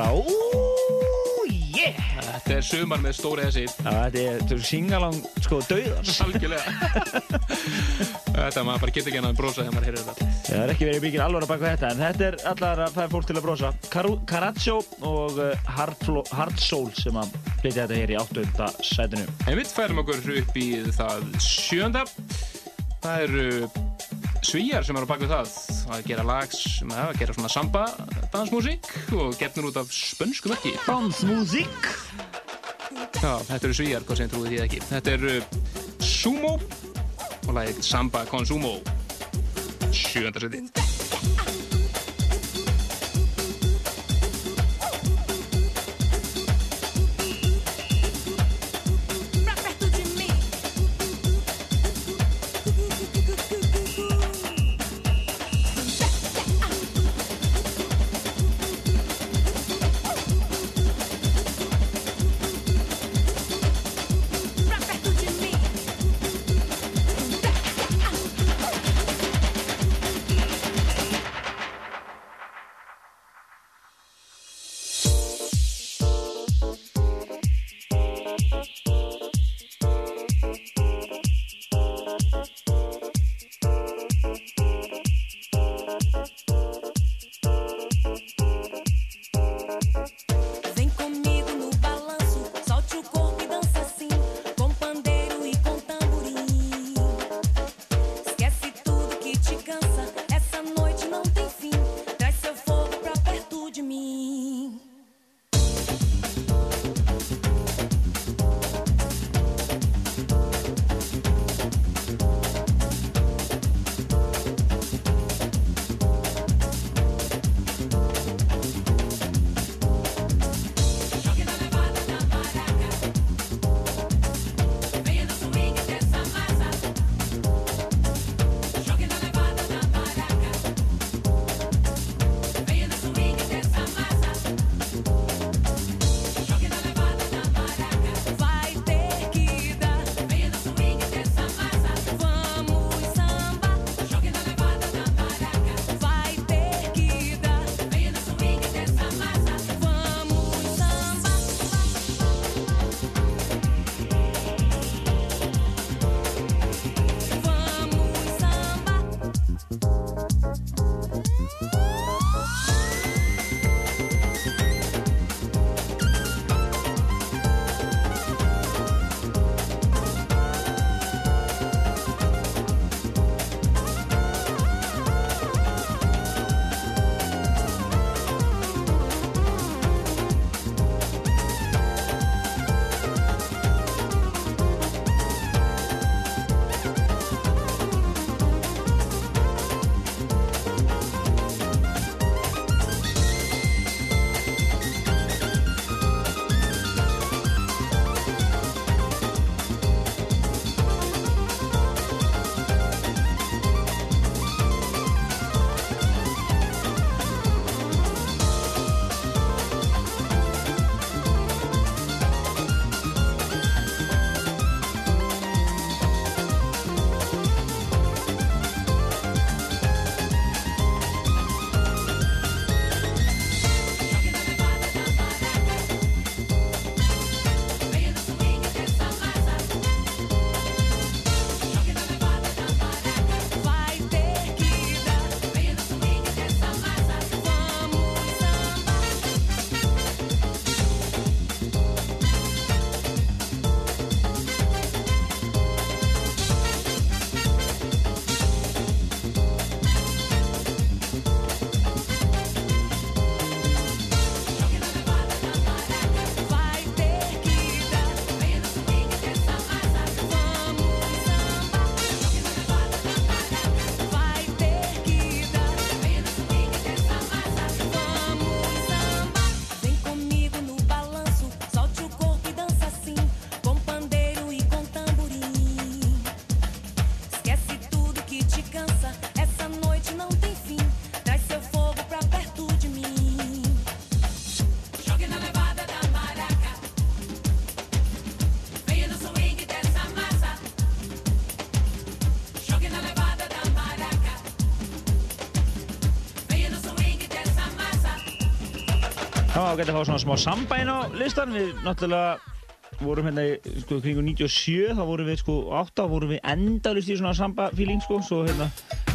bara, úúúú, yeah! Þetta er sumar með stóri þessi. Þetta er, singalang, sko, dauðans. Algjörlega. þetta maður bara getur ekki hann að brosa þegar maður heyrir þetta. Það er ekki verið mikil alvara baka þetta, en þetta er allar að fæða fólk til að brosa. Carazzo og uh, Hard, Soul sem að flytja þetta hér í 8. sætinu. En við færum okkur upp í það sjönda. Það eru svíjar sem eru bakvið það að gera lag sem að gera svona samba dansmúsík og gefnur út af spönsku verki. Dansmúsík? Já, þetta eru svíjar, hvað sem trúið því ekki. Þetta eru Sumo og lagið Samba con Sumo. Var ágætt að fá svona smá samba inn á listan. Við náttúrulega vorum hérna í sko, kringu 97, þá vorum við sko 8, vorum við endalust í svona samba feeling sko, svo hérna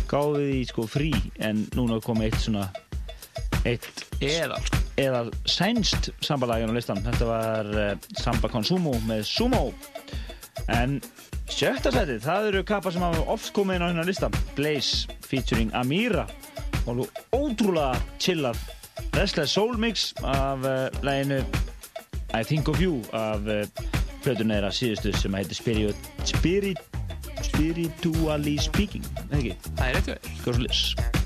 gáðum við í sko frí, en núna kom eitt svona, eitt Eðal. eða sænst sambalagin á listan. Þetta var uh, Samba Consumo með Sumo. En sjötta setið, það eru kappa sem hafa oft komið inn á hérna lista. Blaze featuring Amira. Og ótrúlega chillað Restless Soul Mix af uh, læginu I Think of You af uh, plötunni þeirra síðustu sem heitir Spirit, Spirit, Spiritually Speaking. Eða ekki? Það er rétt hjá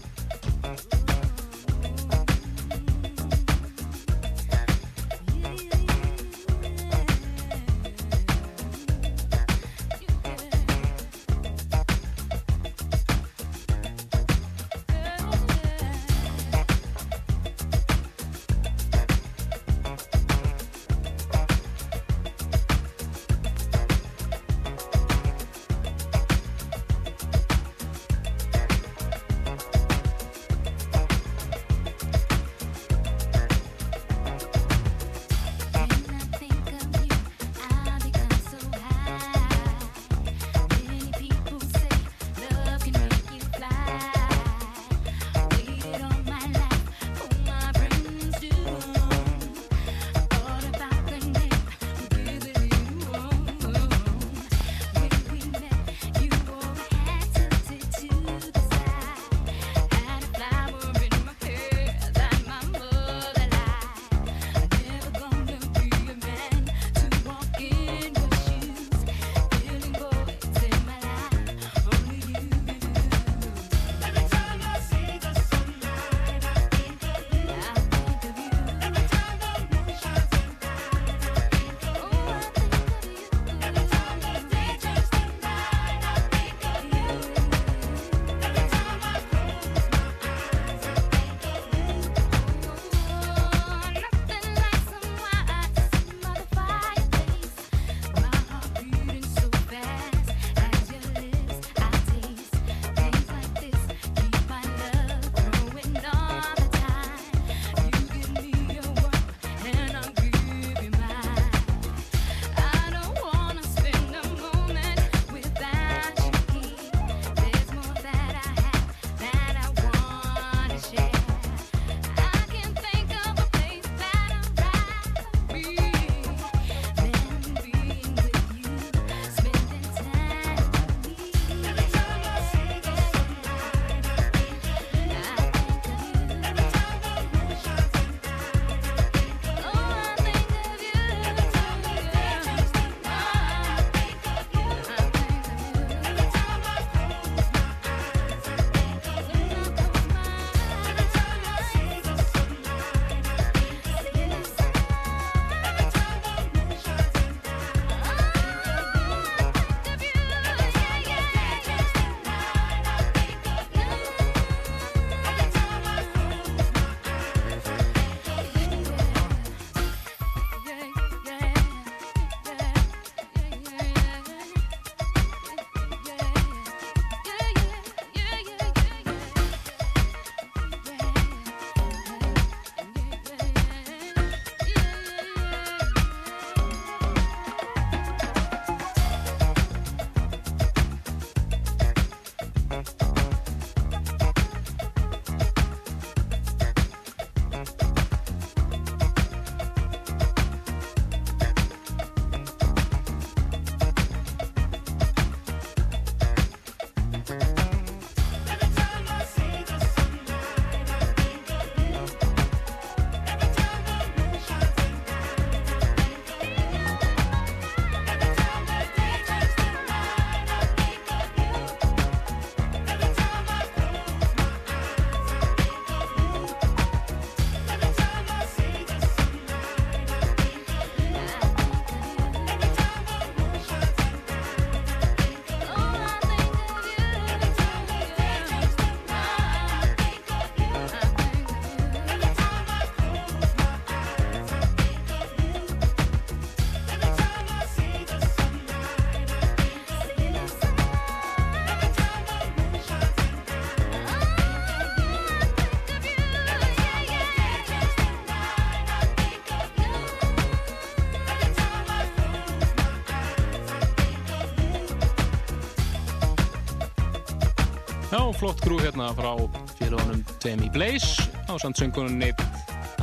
flott grú hérna frá félagunum Demi Blaze á sandsöngunni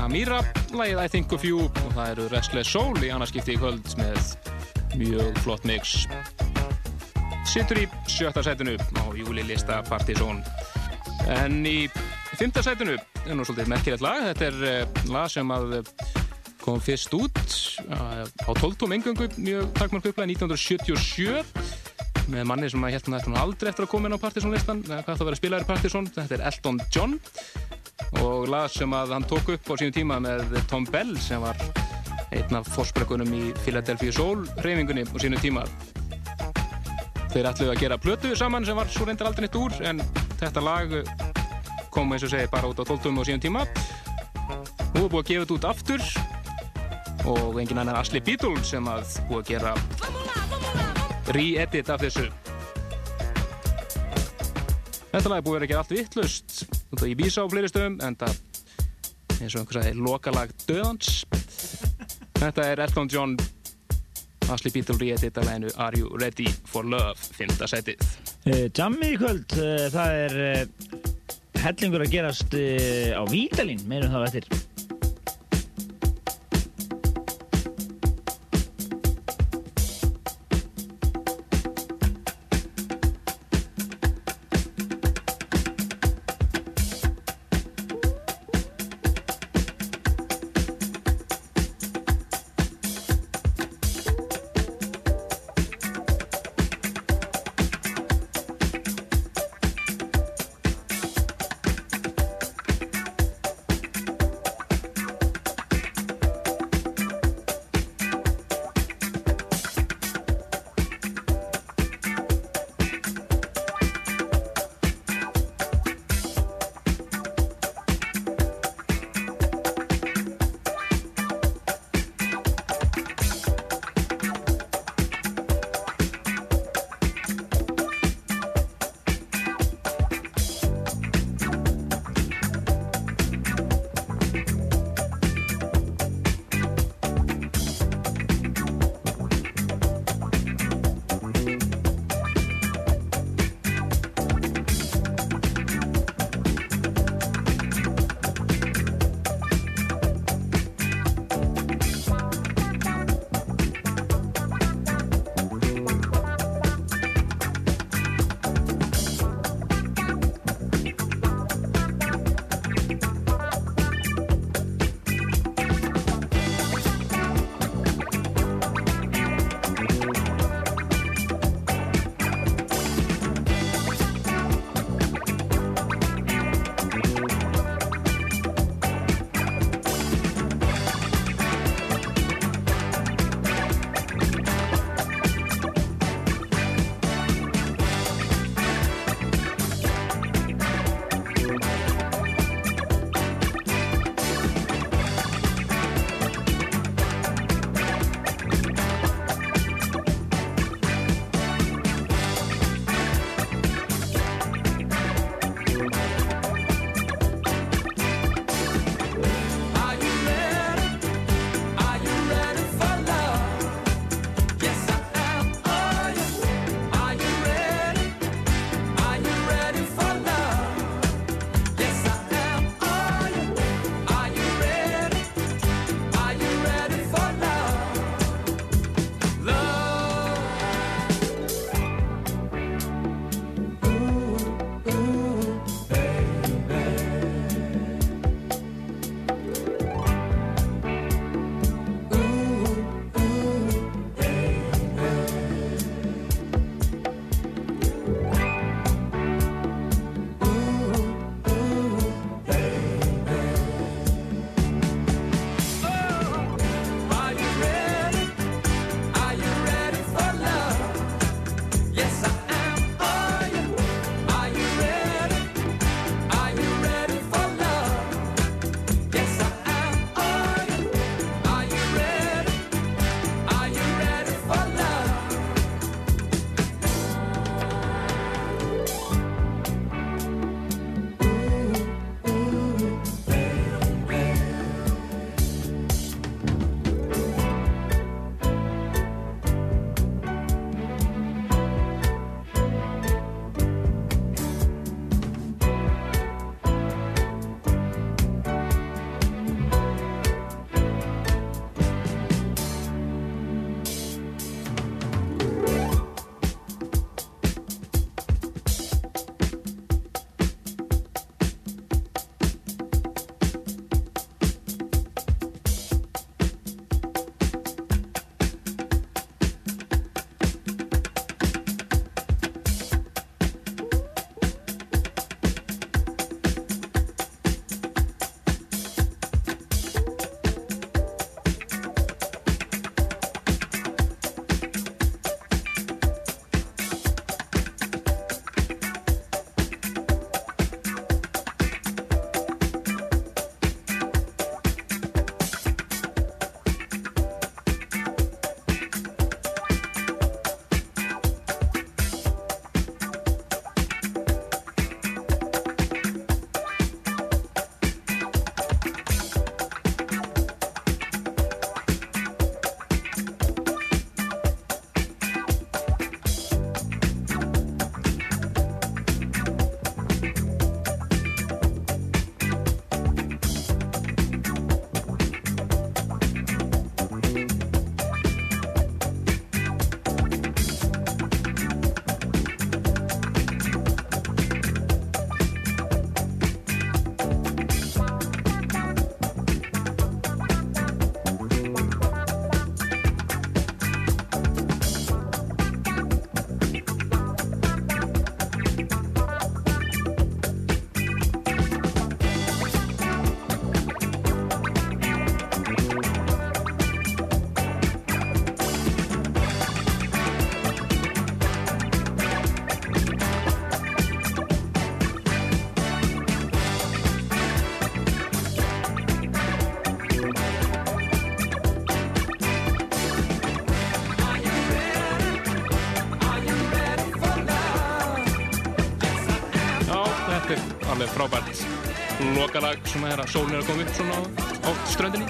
Amira, lagið I Think of You og það eru Restless Soul í annarskipti í kvöld með mjög flott mix. Sittur í sjötta sætinu á júlilista Partizón. En í fymta sætinu er nú svolítið merkilegt lag. Þetta er uh, lag sem að eh, kom fyrst út uh, á 12 tóum engöngu mjög takmark upplega 1977 með manni sem að hérna aldrei eftir að koma inn á Partizónlistan eða hvað það verið að spila í Partizón þetta er Elton John. Og lag sem að hann tók upp á sínu tíma með Tom Bell sem var einn af fórsprekkunum í Philadelphia Soul reyfingunni á sínu tíma. Þeir ætluðu að gera plötu saman sem var svo reyndar aldrei neitt úr en þetta lag kom eins og segi bara út á 12 á sínu tíma. Nú er búið að gefa þetta út aftur. Og engin annar Asli Beatle sem að búið að gera re-edit af þessu Þetta lag er búið að vera gera allt vittlust út á Ibiza og fleiri stöðum en það eins og einhvers að lokalag döðans Þetta er Elton John Asli Beatle re-edit af læginu Are You Ready for Love 5. setið Uh, Jammi í kvöld, uh, það er uh, hellingur að gerast á Vítalín, meirum það eftir. Lokalag svona þegar sólun er að koma upp svona á, ströndinni.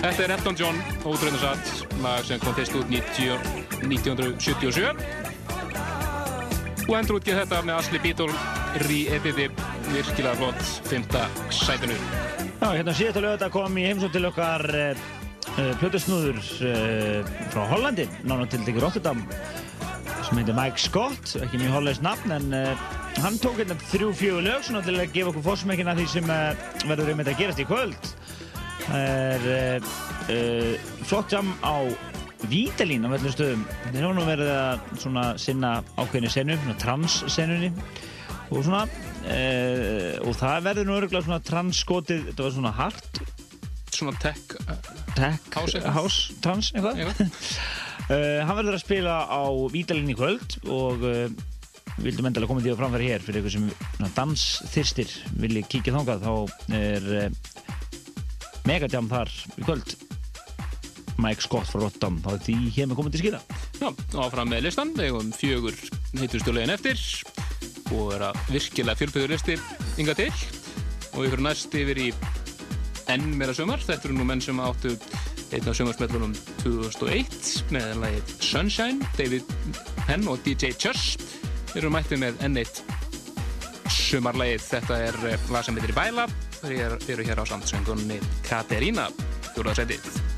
Þetta er Elton John, ótrúðinsatt, lag sem kom fyrst út 90, 1977 og endur útgeð þetta með Asli Bítól re-editi, virkilega flott, fymta sætinu. Já, hérna síðast að lögða kom í heimsótt til okkar uh, uh, plötusnúður uh, frá Hollandi, nána til Diggur Rotterdam sem heitir Mike Scott, ekki mjög hollæst nafn en uh, hann tók hérna þrjú fjögur lög svona til að gefa okkur fórsmekina því sem uh, verður einmitt að gerast í kvöld. Það er uh, flott jam á Vítalín á öllum stöðum. Þeir hafa nú verið að svona sinna ákveðinu senu, svona trans-senunni og svona uh, og það verður nú örgulega svona trans-skotið, þetta var svona hart. Svona tech, tech House house trans eitthvað. Hann verður að spila á Vítalín í kvöld og vildum endalega koma því að framfæra hér fyrir eitthvað sem dansþyrstir vilji kíkja þangað þá er uh, megadjam þar í kvöld. Mike Scott frá Rotterdam þá er því hér með komandi skýra. Já, áfram með listan, við hefum fjögur heitustu lögin eftir og er að virkilega fjölbyrður listi ynga til. Og ykkur næst yfir í enn meira sömar, þetta eru nú menn sem áttu einn af sömarsmellunum 2001 með lagið Sunshine, David Penn og DJ Chess eru mættið með enn eitt sömarlagið, þetta er eh, lag sem heitir Bæla, þeir eru hér á samtsöngunni Katerína, fjóraðsætið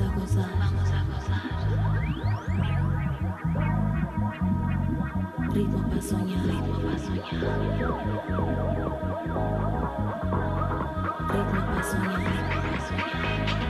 Vamos a gozar. Ritmo soñar. Ritmo para soñar. Ritmo para soñar. Ritmo para soñar.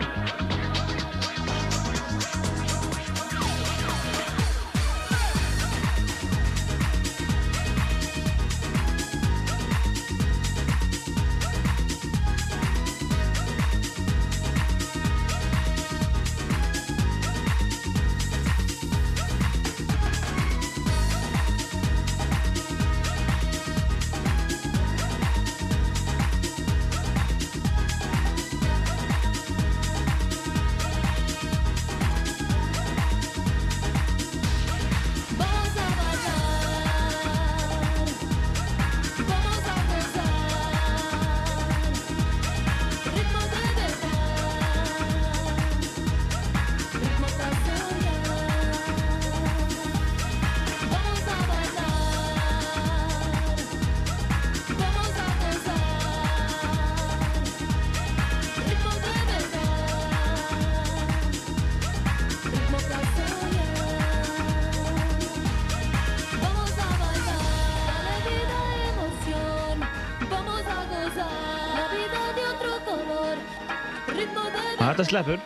Þetta sleppur.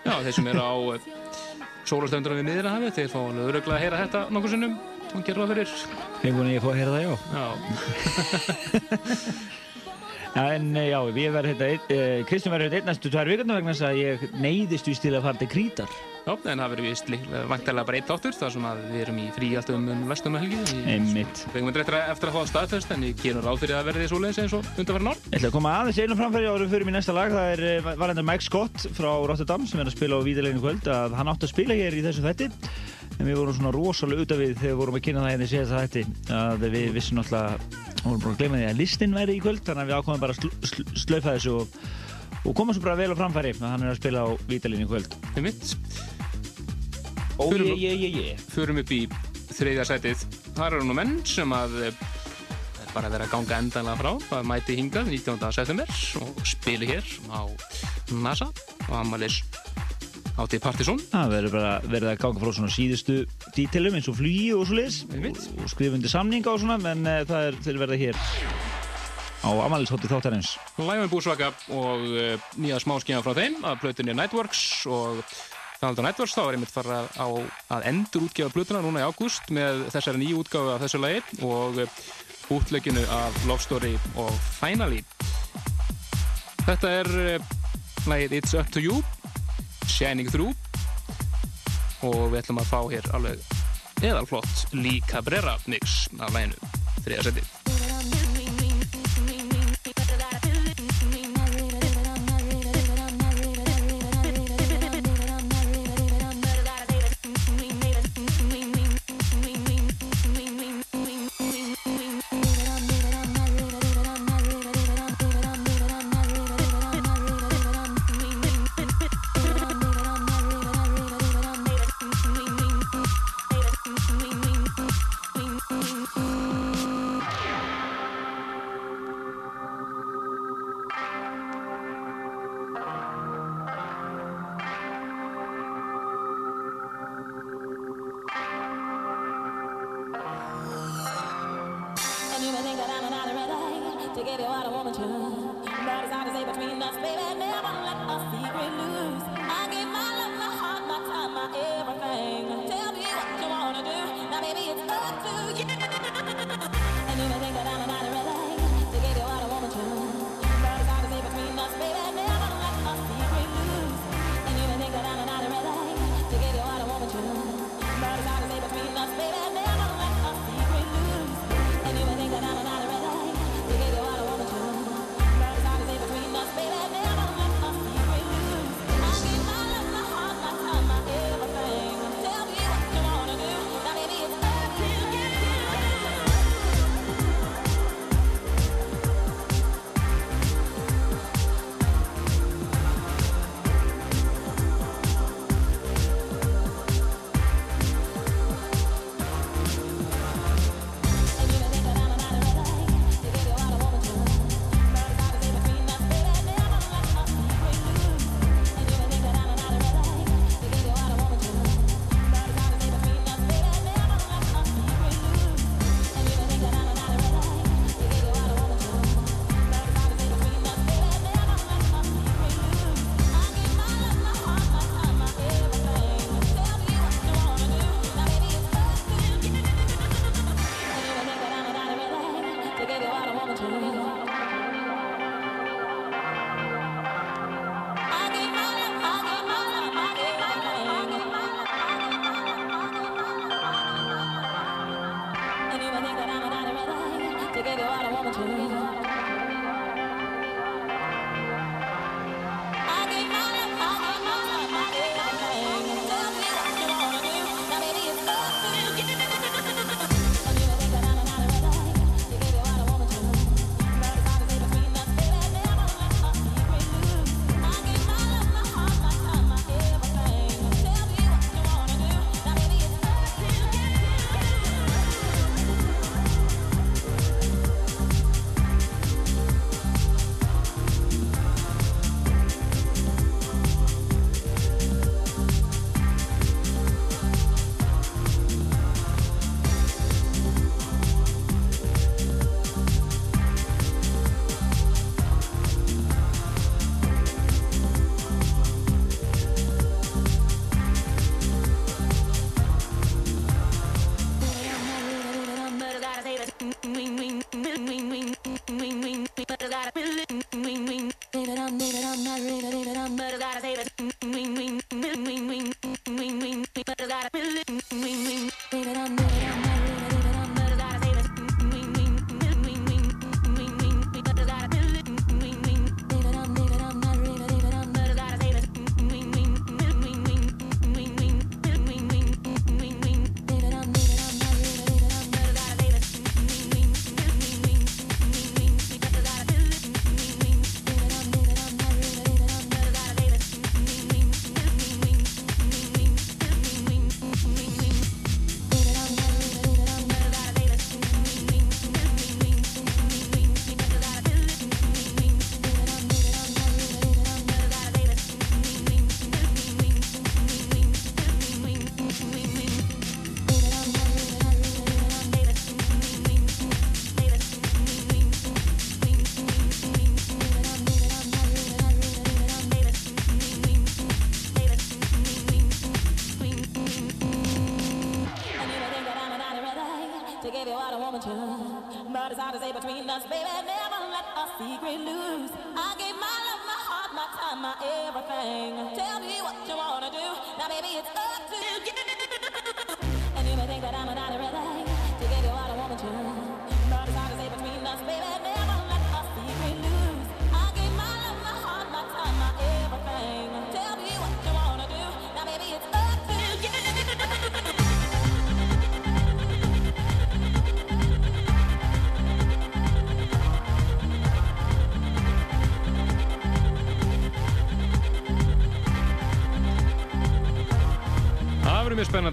Já, þeir sem eru á sólastöndurum við miðrahafi, þeir fá lögreglega að heyra þetta nokkur sinnum og gera það fyrir. Fengun ég fá að heyra það, já. Já, en eh, já, ég verð hérna, eh, Kristján verður hérna einn næstu tvær vikurnar vegna þess að ég neyðist víst til að fara til Krítar. Já, en það verður vist vangtælega bara eitt áttur, þar sem að við erum í frí alltaf um vestum helgi. Einmitt. Við eftir að, eftir að það staðfest, en ég gerum ráð fyrir að verði svoleiðis eins og undanfæra nár. Ég ætla að koma aðeins einu framfæri árum fyrir mér næsta lag. Það er eh, var enda Mike Scott frá Rotterdam sem er að spila á Víðileginu kvöld. Að hann átti að spila hér í þessu þætti. En við vorum svona rosalega út af við þegar við vorum að kynna það hérna í síðasta þætti. Að við vissum náttúrulega, vorum bara að gleyma því að listin væri í kvöld. Þannig að við ákvæmum bara að sl sl slaufa þessu og, og koma svo bara vel á framfæri. Að hann er að spila á Víðileginu kvöld. Ó, je, je, je. Förum upp í þriðja sætið. Það eru nú menn sem að eh, er bara að vera að ganga endanlega frá. Það mæti hingað 19. september og spili hér á NASA og Amalis átti Partizón. Það verður bara verið að ganga frá svona síðustu dítilum eins og flugi og svo Einmitt. og skrifundi samninga og svona en uh, það er þeir verða hér á amaliðshótti þáttarins Læfum búsvaka og uh, nýja smáskíma frá þeim að plötunni Nightworks og að Nightworks þá er einmitt fara á að endur útgefa plötuna núna í ágúst með þessari nýju útgáfu af þessu lagi og uh, útlegginu af Love Story og Finally. Þetta er uh, lagið It's Up To You Shining Through og við ætlum að fá hér alveg eðalflott Lee Cabrera mix af laginu. Þriða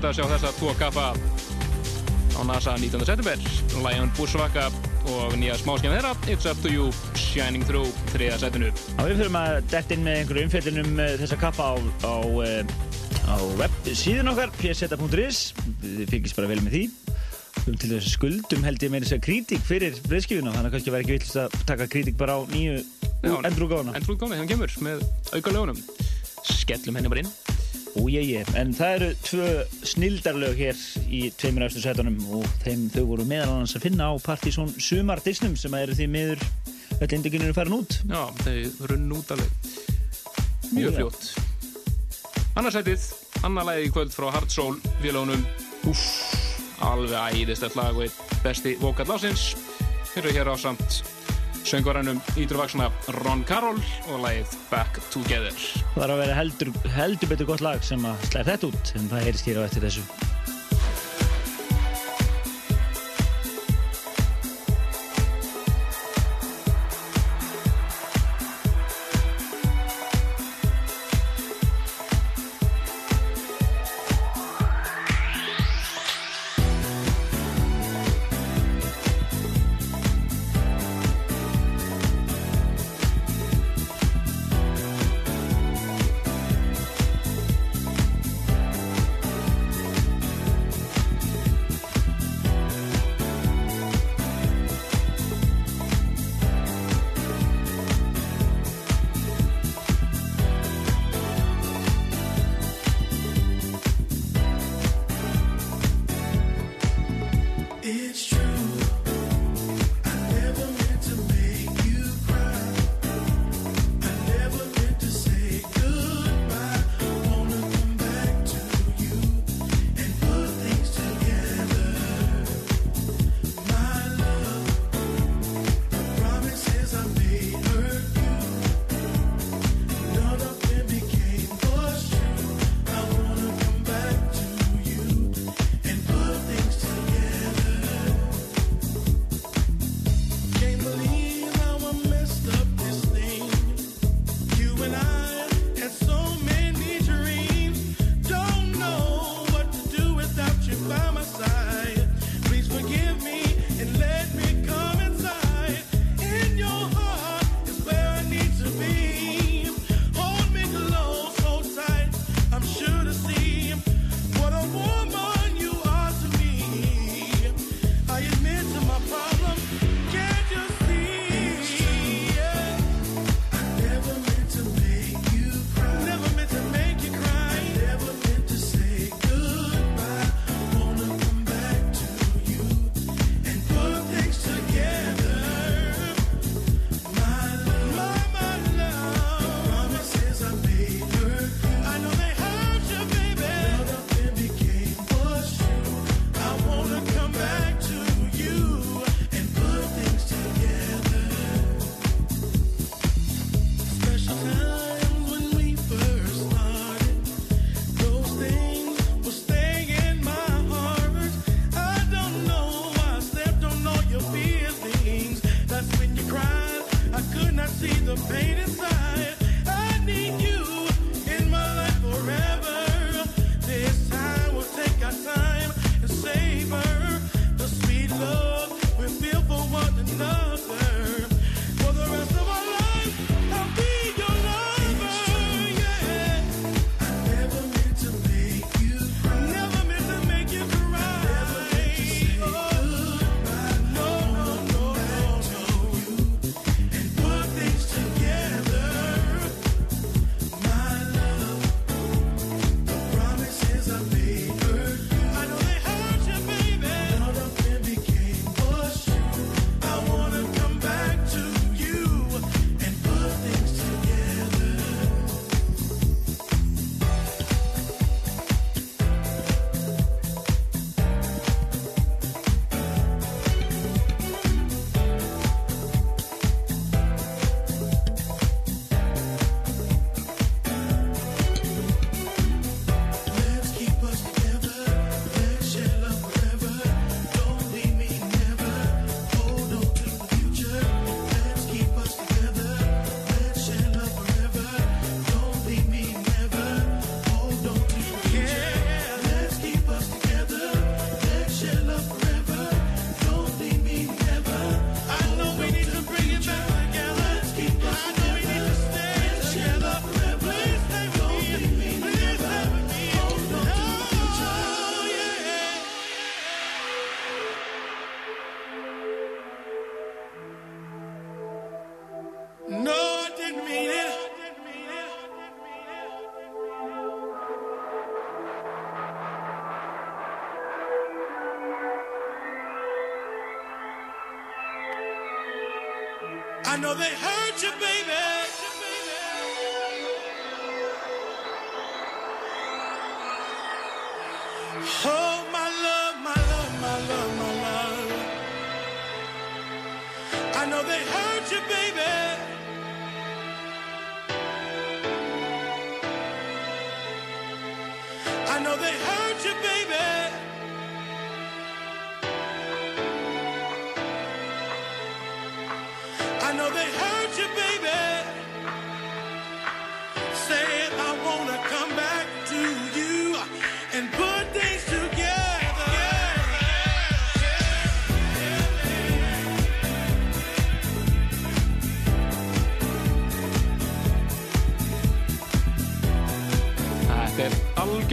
spennandi að sjá þessa tvo kappa á NASA 19. september. Lion Bushwaka og nýja smáskjæm þeirra It's Up To You, Shining Through, þriða setinu. Við þurfum að detta inn með einhverju umfjöldin um eh, þessa kappa á, á, eh, á web síðan okkar pseta.is, þið fengis bara vel með því. Um til þess að skuldum held ég meira þess að kritík fyrir breyðskifuna, þannig að kannski verði ekki villist að taka kritík bara á nýju endrúgána endrúgána, þannig að hann kemur með auka lögunum skellum henni bara inn. Ó, ég, ég. En það eru tvö snildarlög hér í tveimur aftur setunum og þeim þau voru meðal annars að finna á partysón Sumardisnum sem eru því miður öll indikinir farin út. Já, þau runn út alveg. Mjög fljótt. Annarsætið, annar lægi kvöld frá Hard Soul viljónum. Uff, alveg æðist eftir lag og einn besti vokallásins. Við erum hér á samt söngvaranum ídruvaksuna Ron Karol og lagið Back Together. Það var að vera heldur, heldur betur gott lag sem að slæði þetta út en það er skýrað eftir þessu. I know they hurt you, baby.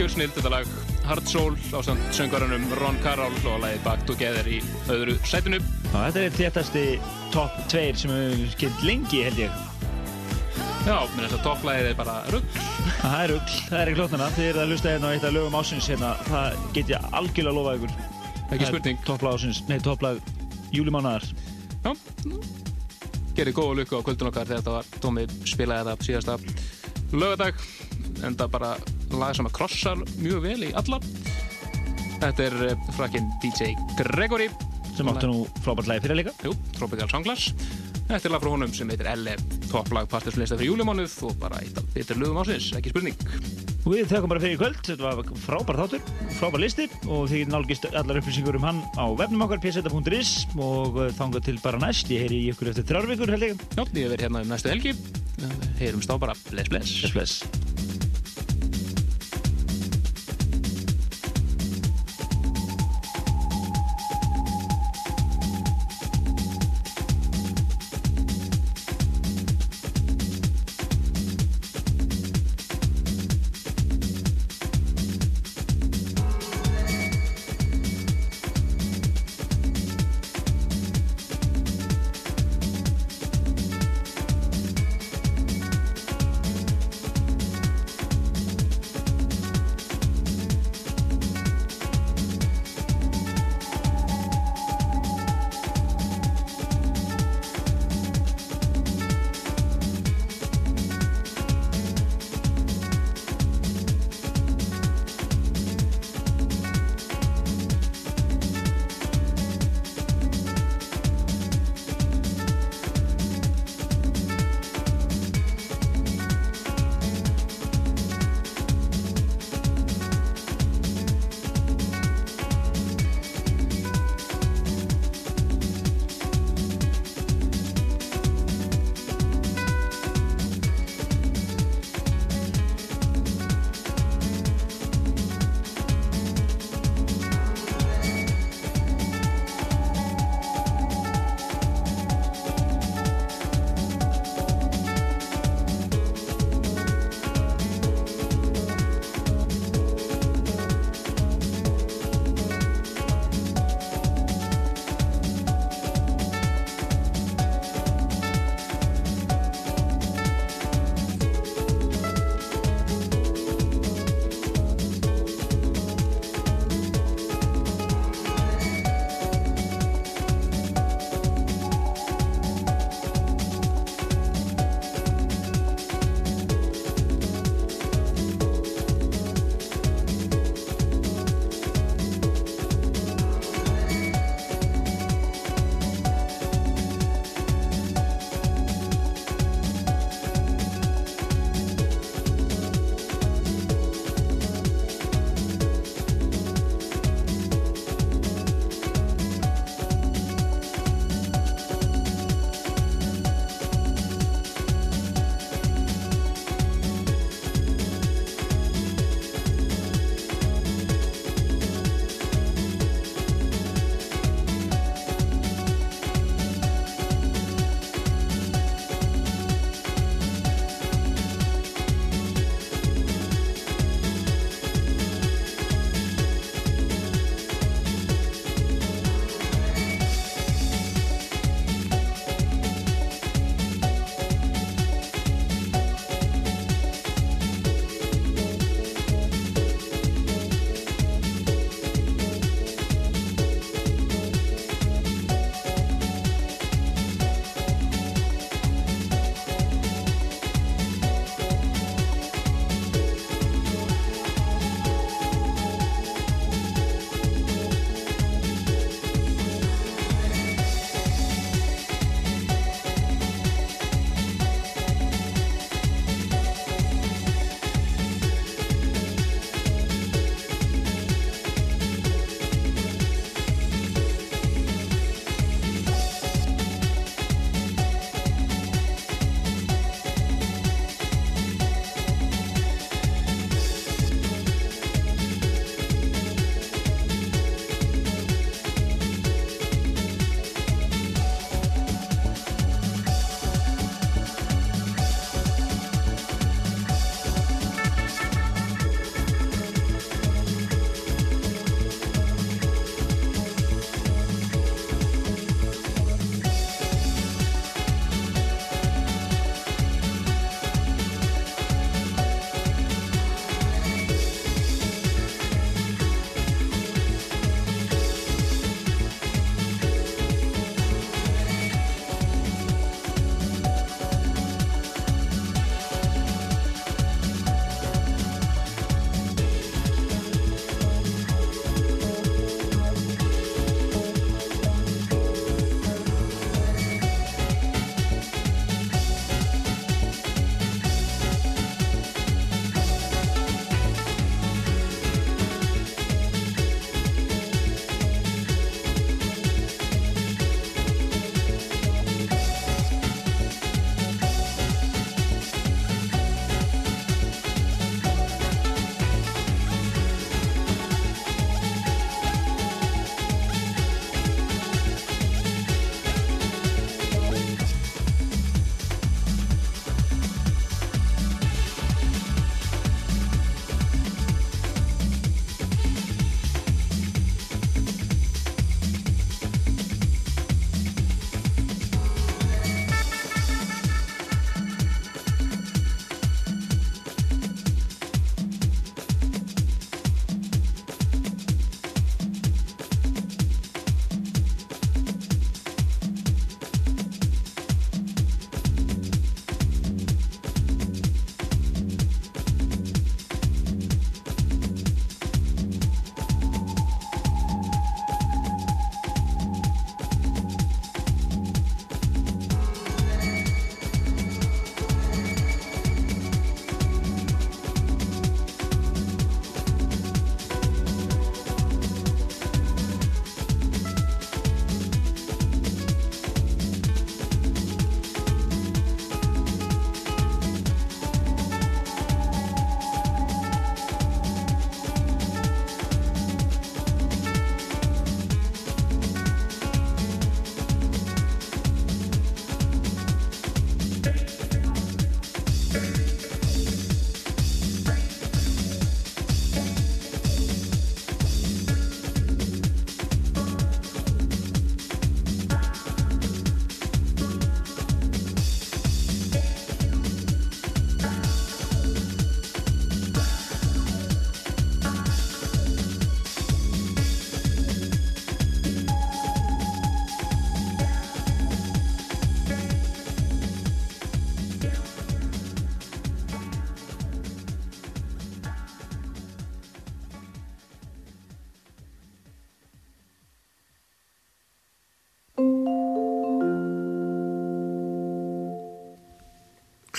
Algjör snild þetta lag Hard Soul á samt söngarunum Ron Carroll og lagið Back Together í öðru sætinu Já, þetta er þéttasti topp 2 sem við skilt lengi held ég. Já, minn þess að topplægið er bara rugg Það er rugg, það er í klótnana. Þið eruð að lusta hérna á eitt af lögum ásins hérna. Það get ég algjörlega að lofa ykkur. Ekki spurning. Topplag ásins, nei topplag júlimánaðar. Já, gerir góða lukku á kvöldun okkar þegar þetta var Tómi spilaði þetta síðasta lögadag en það bara lag sem að krossar mjög vel í alla. Þetta er eh, frakinn DJ Gregory Sem áttu nú frábært lagi fyrir líka. Jú, Tropical Songlass Þetta er lag frá honum sem heitir LE topplag partislista fyrir júlimánuð og bara eitt af betur lögum ásins, ekki spurning. Við þekkum bara fyrir í kvöld, þetta var frábær þáttur, frábær listi og þið nálgist allar upplýsingur um hann á webnum okkar pseta.is og eh, þangað til bara næst, ég heyri ykkur eftir þrjár vikur held ég. Já, ég verð hérna um næstu helgi, heyrumst á bara. Bless bless. Bless bless.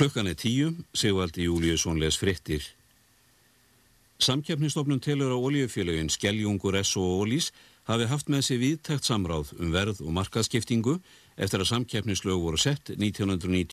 Klukkan er tíu, Sigvaldi Júliusson les frittir. Samkeppnistofnun telur að oljufélagin Skeljungur S og Ólís hafi haft með sér viðtækt samráð um verð og markaðskiptingu eftir að samkeppnislög voru sett 1990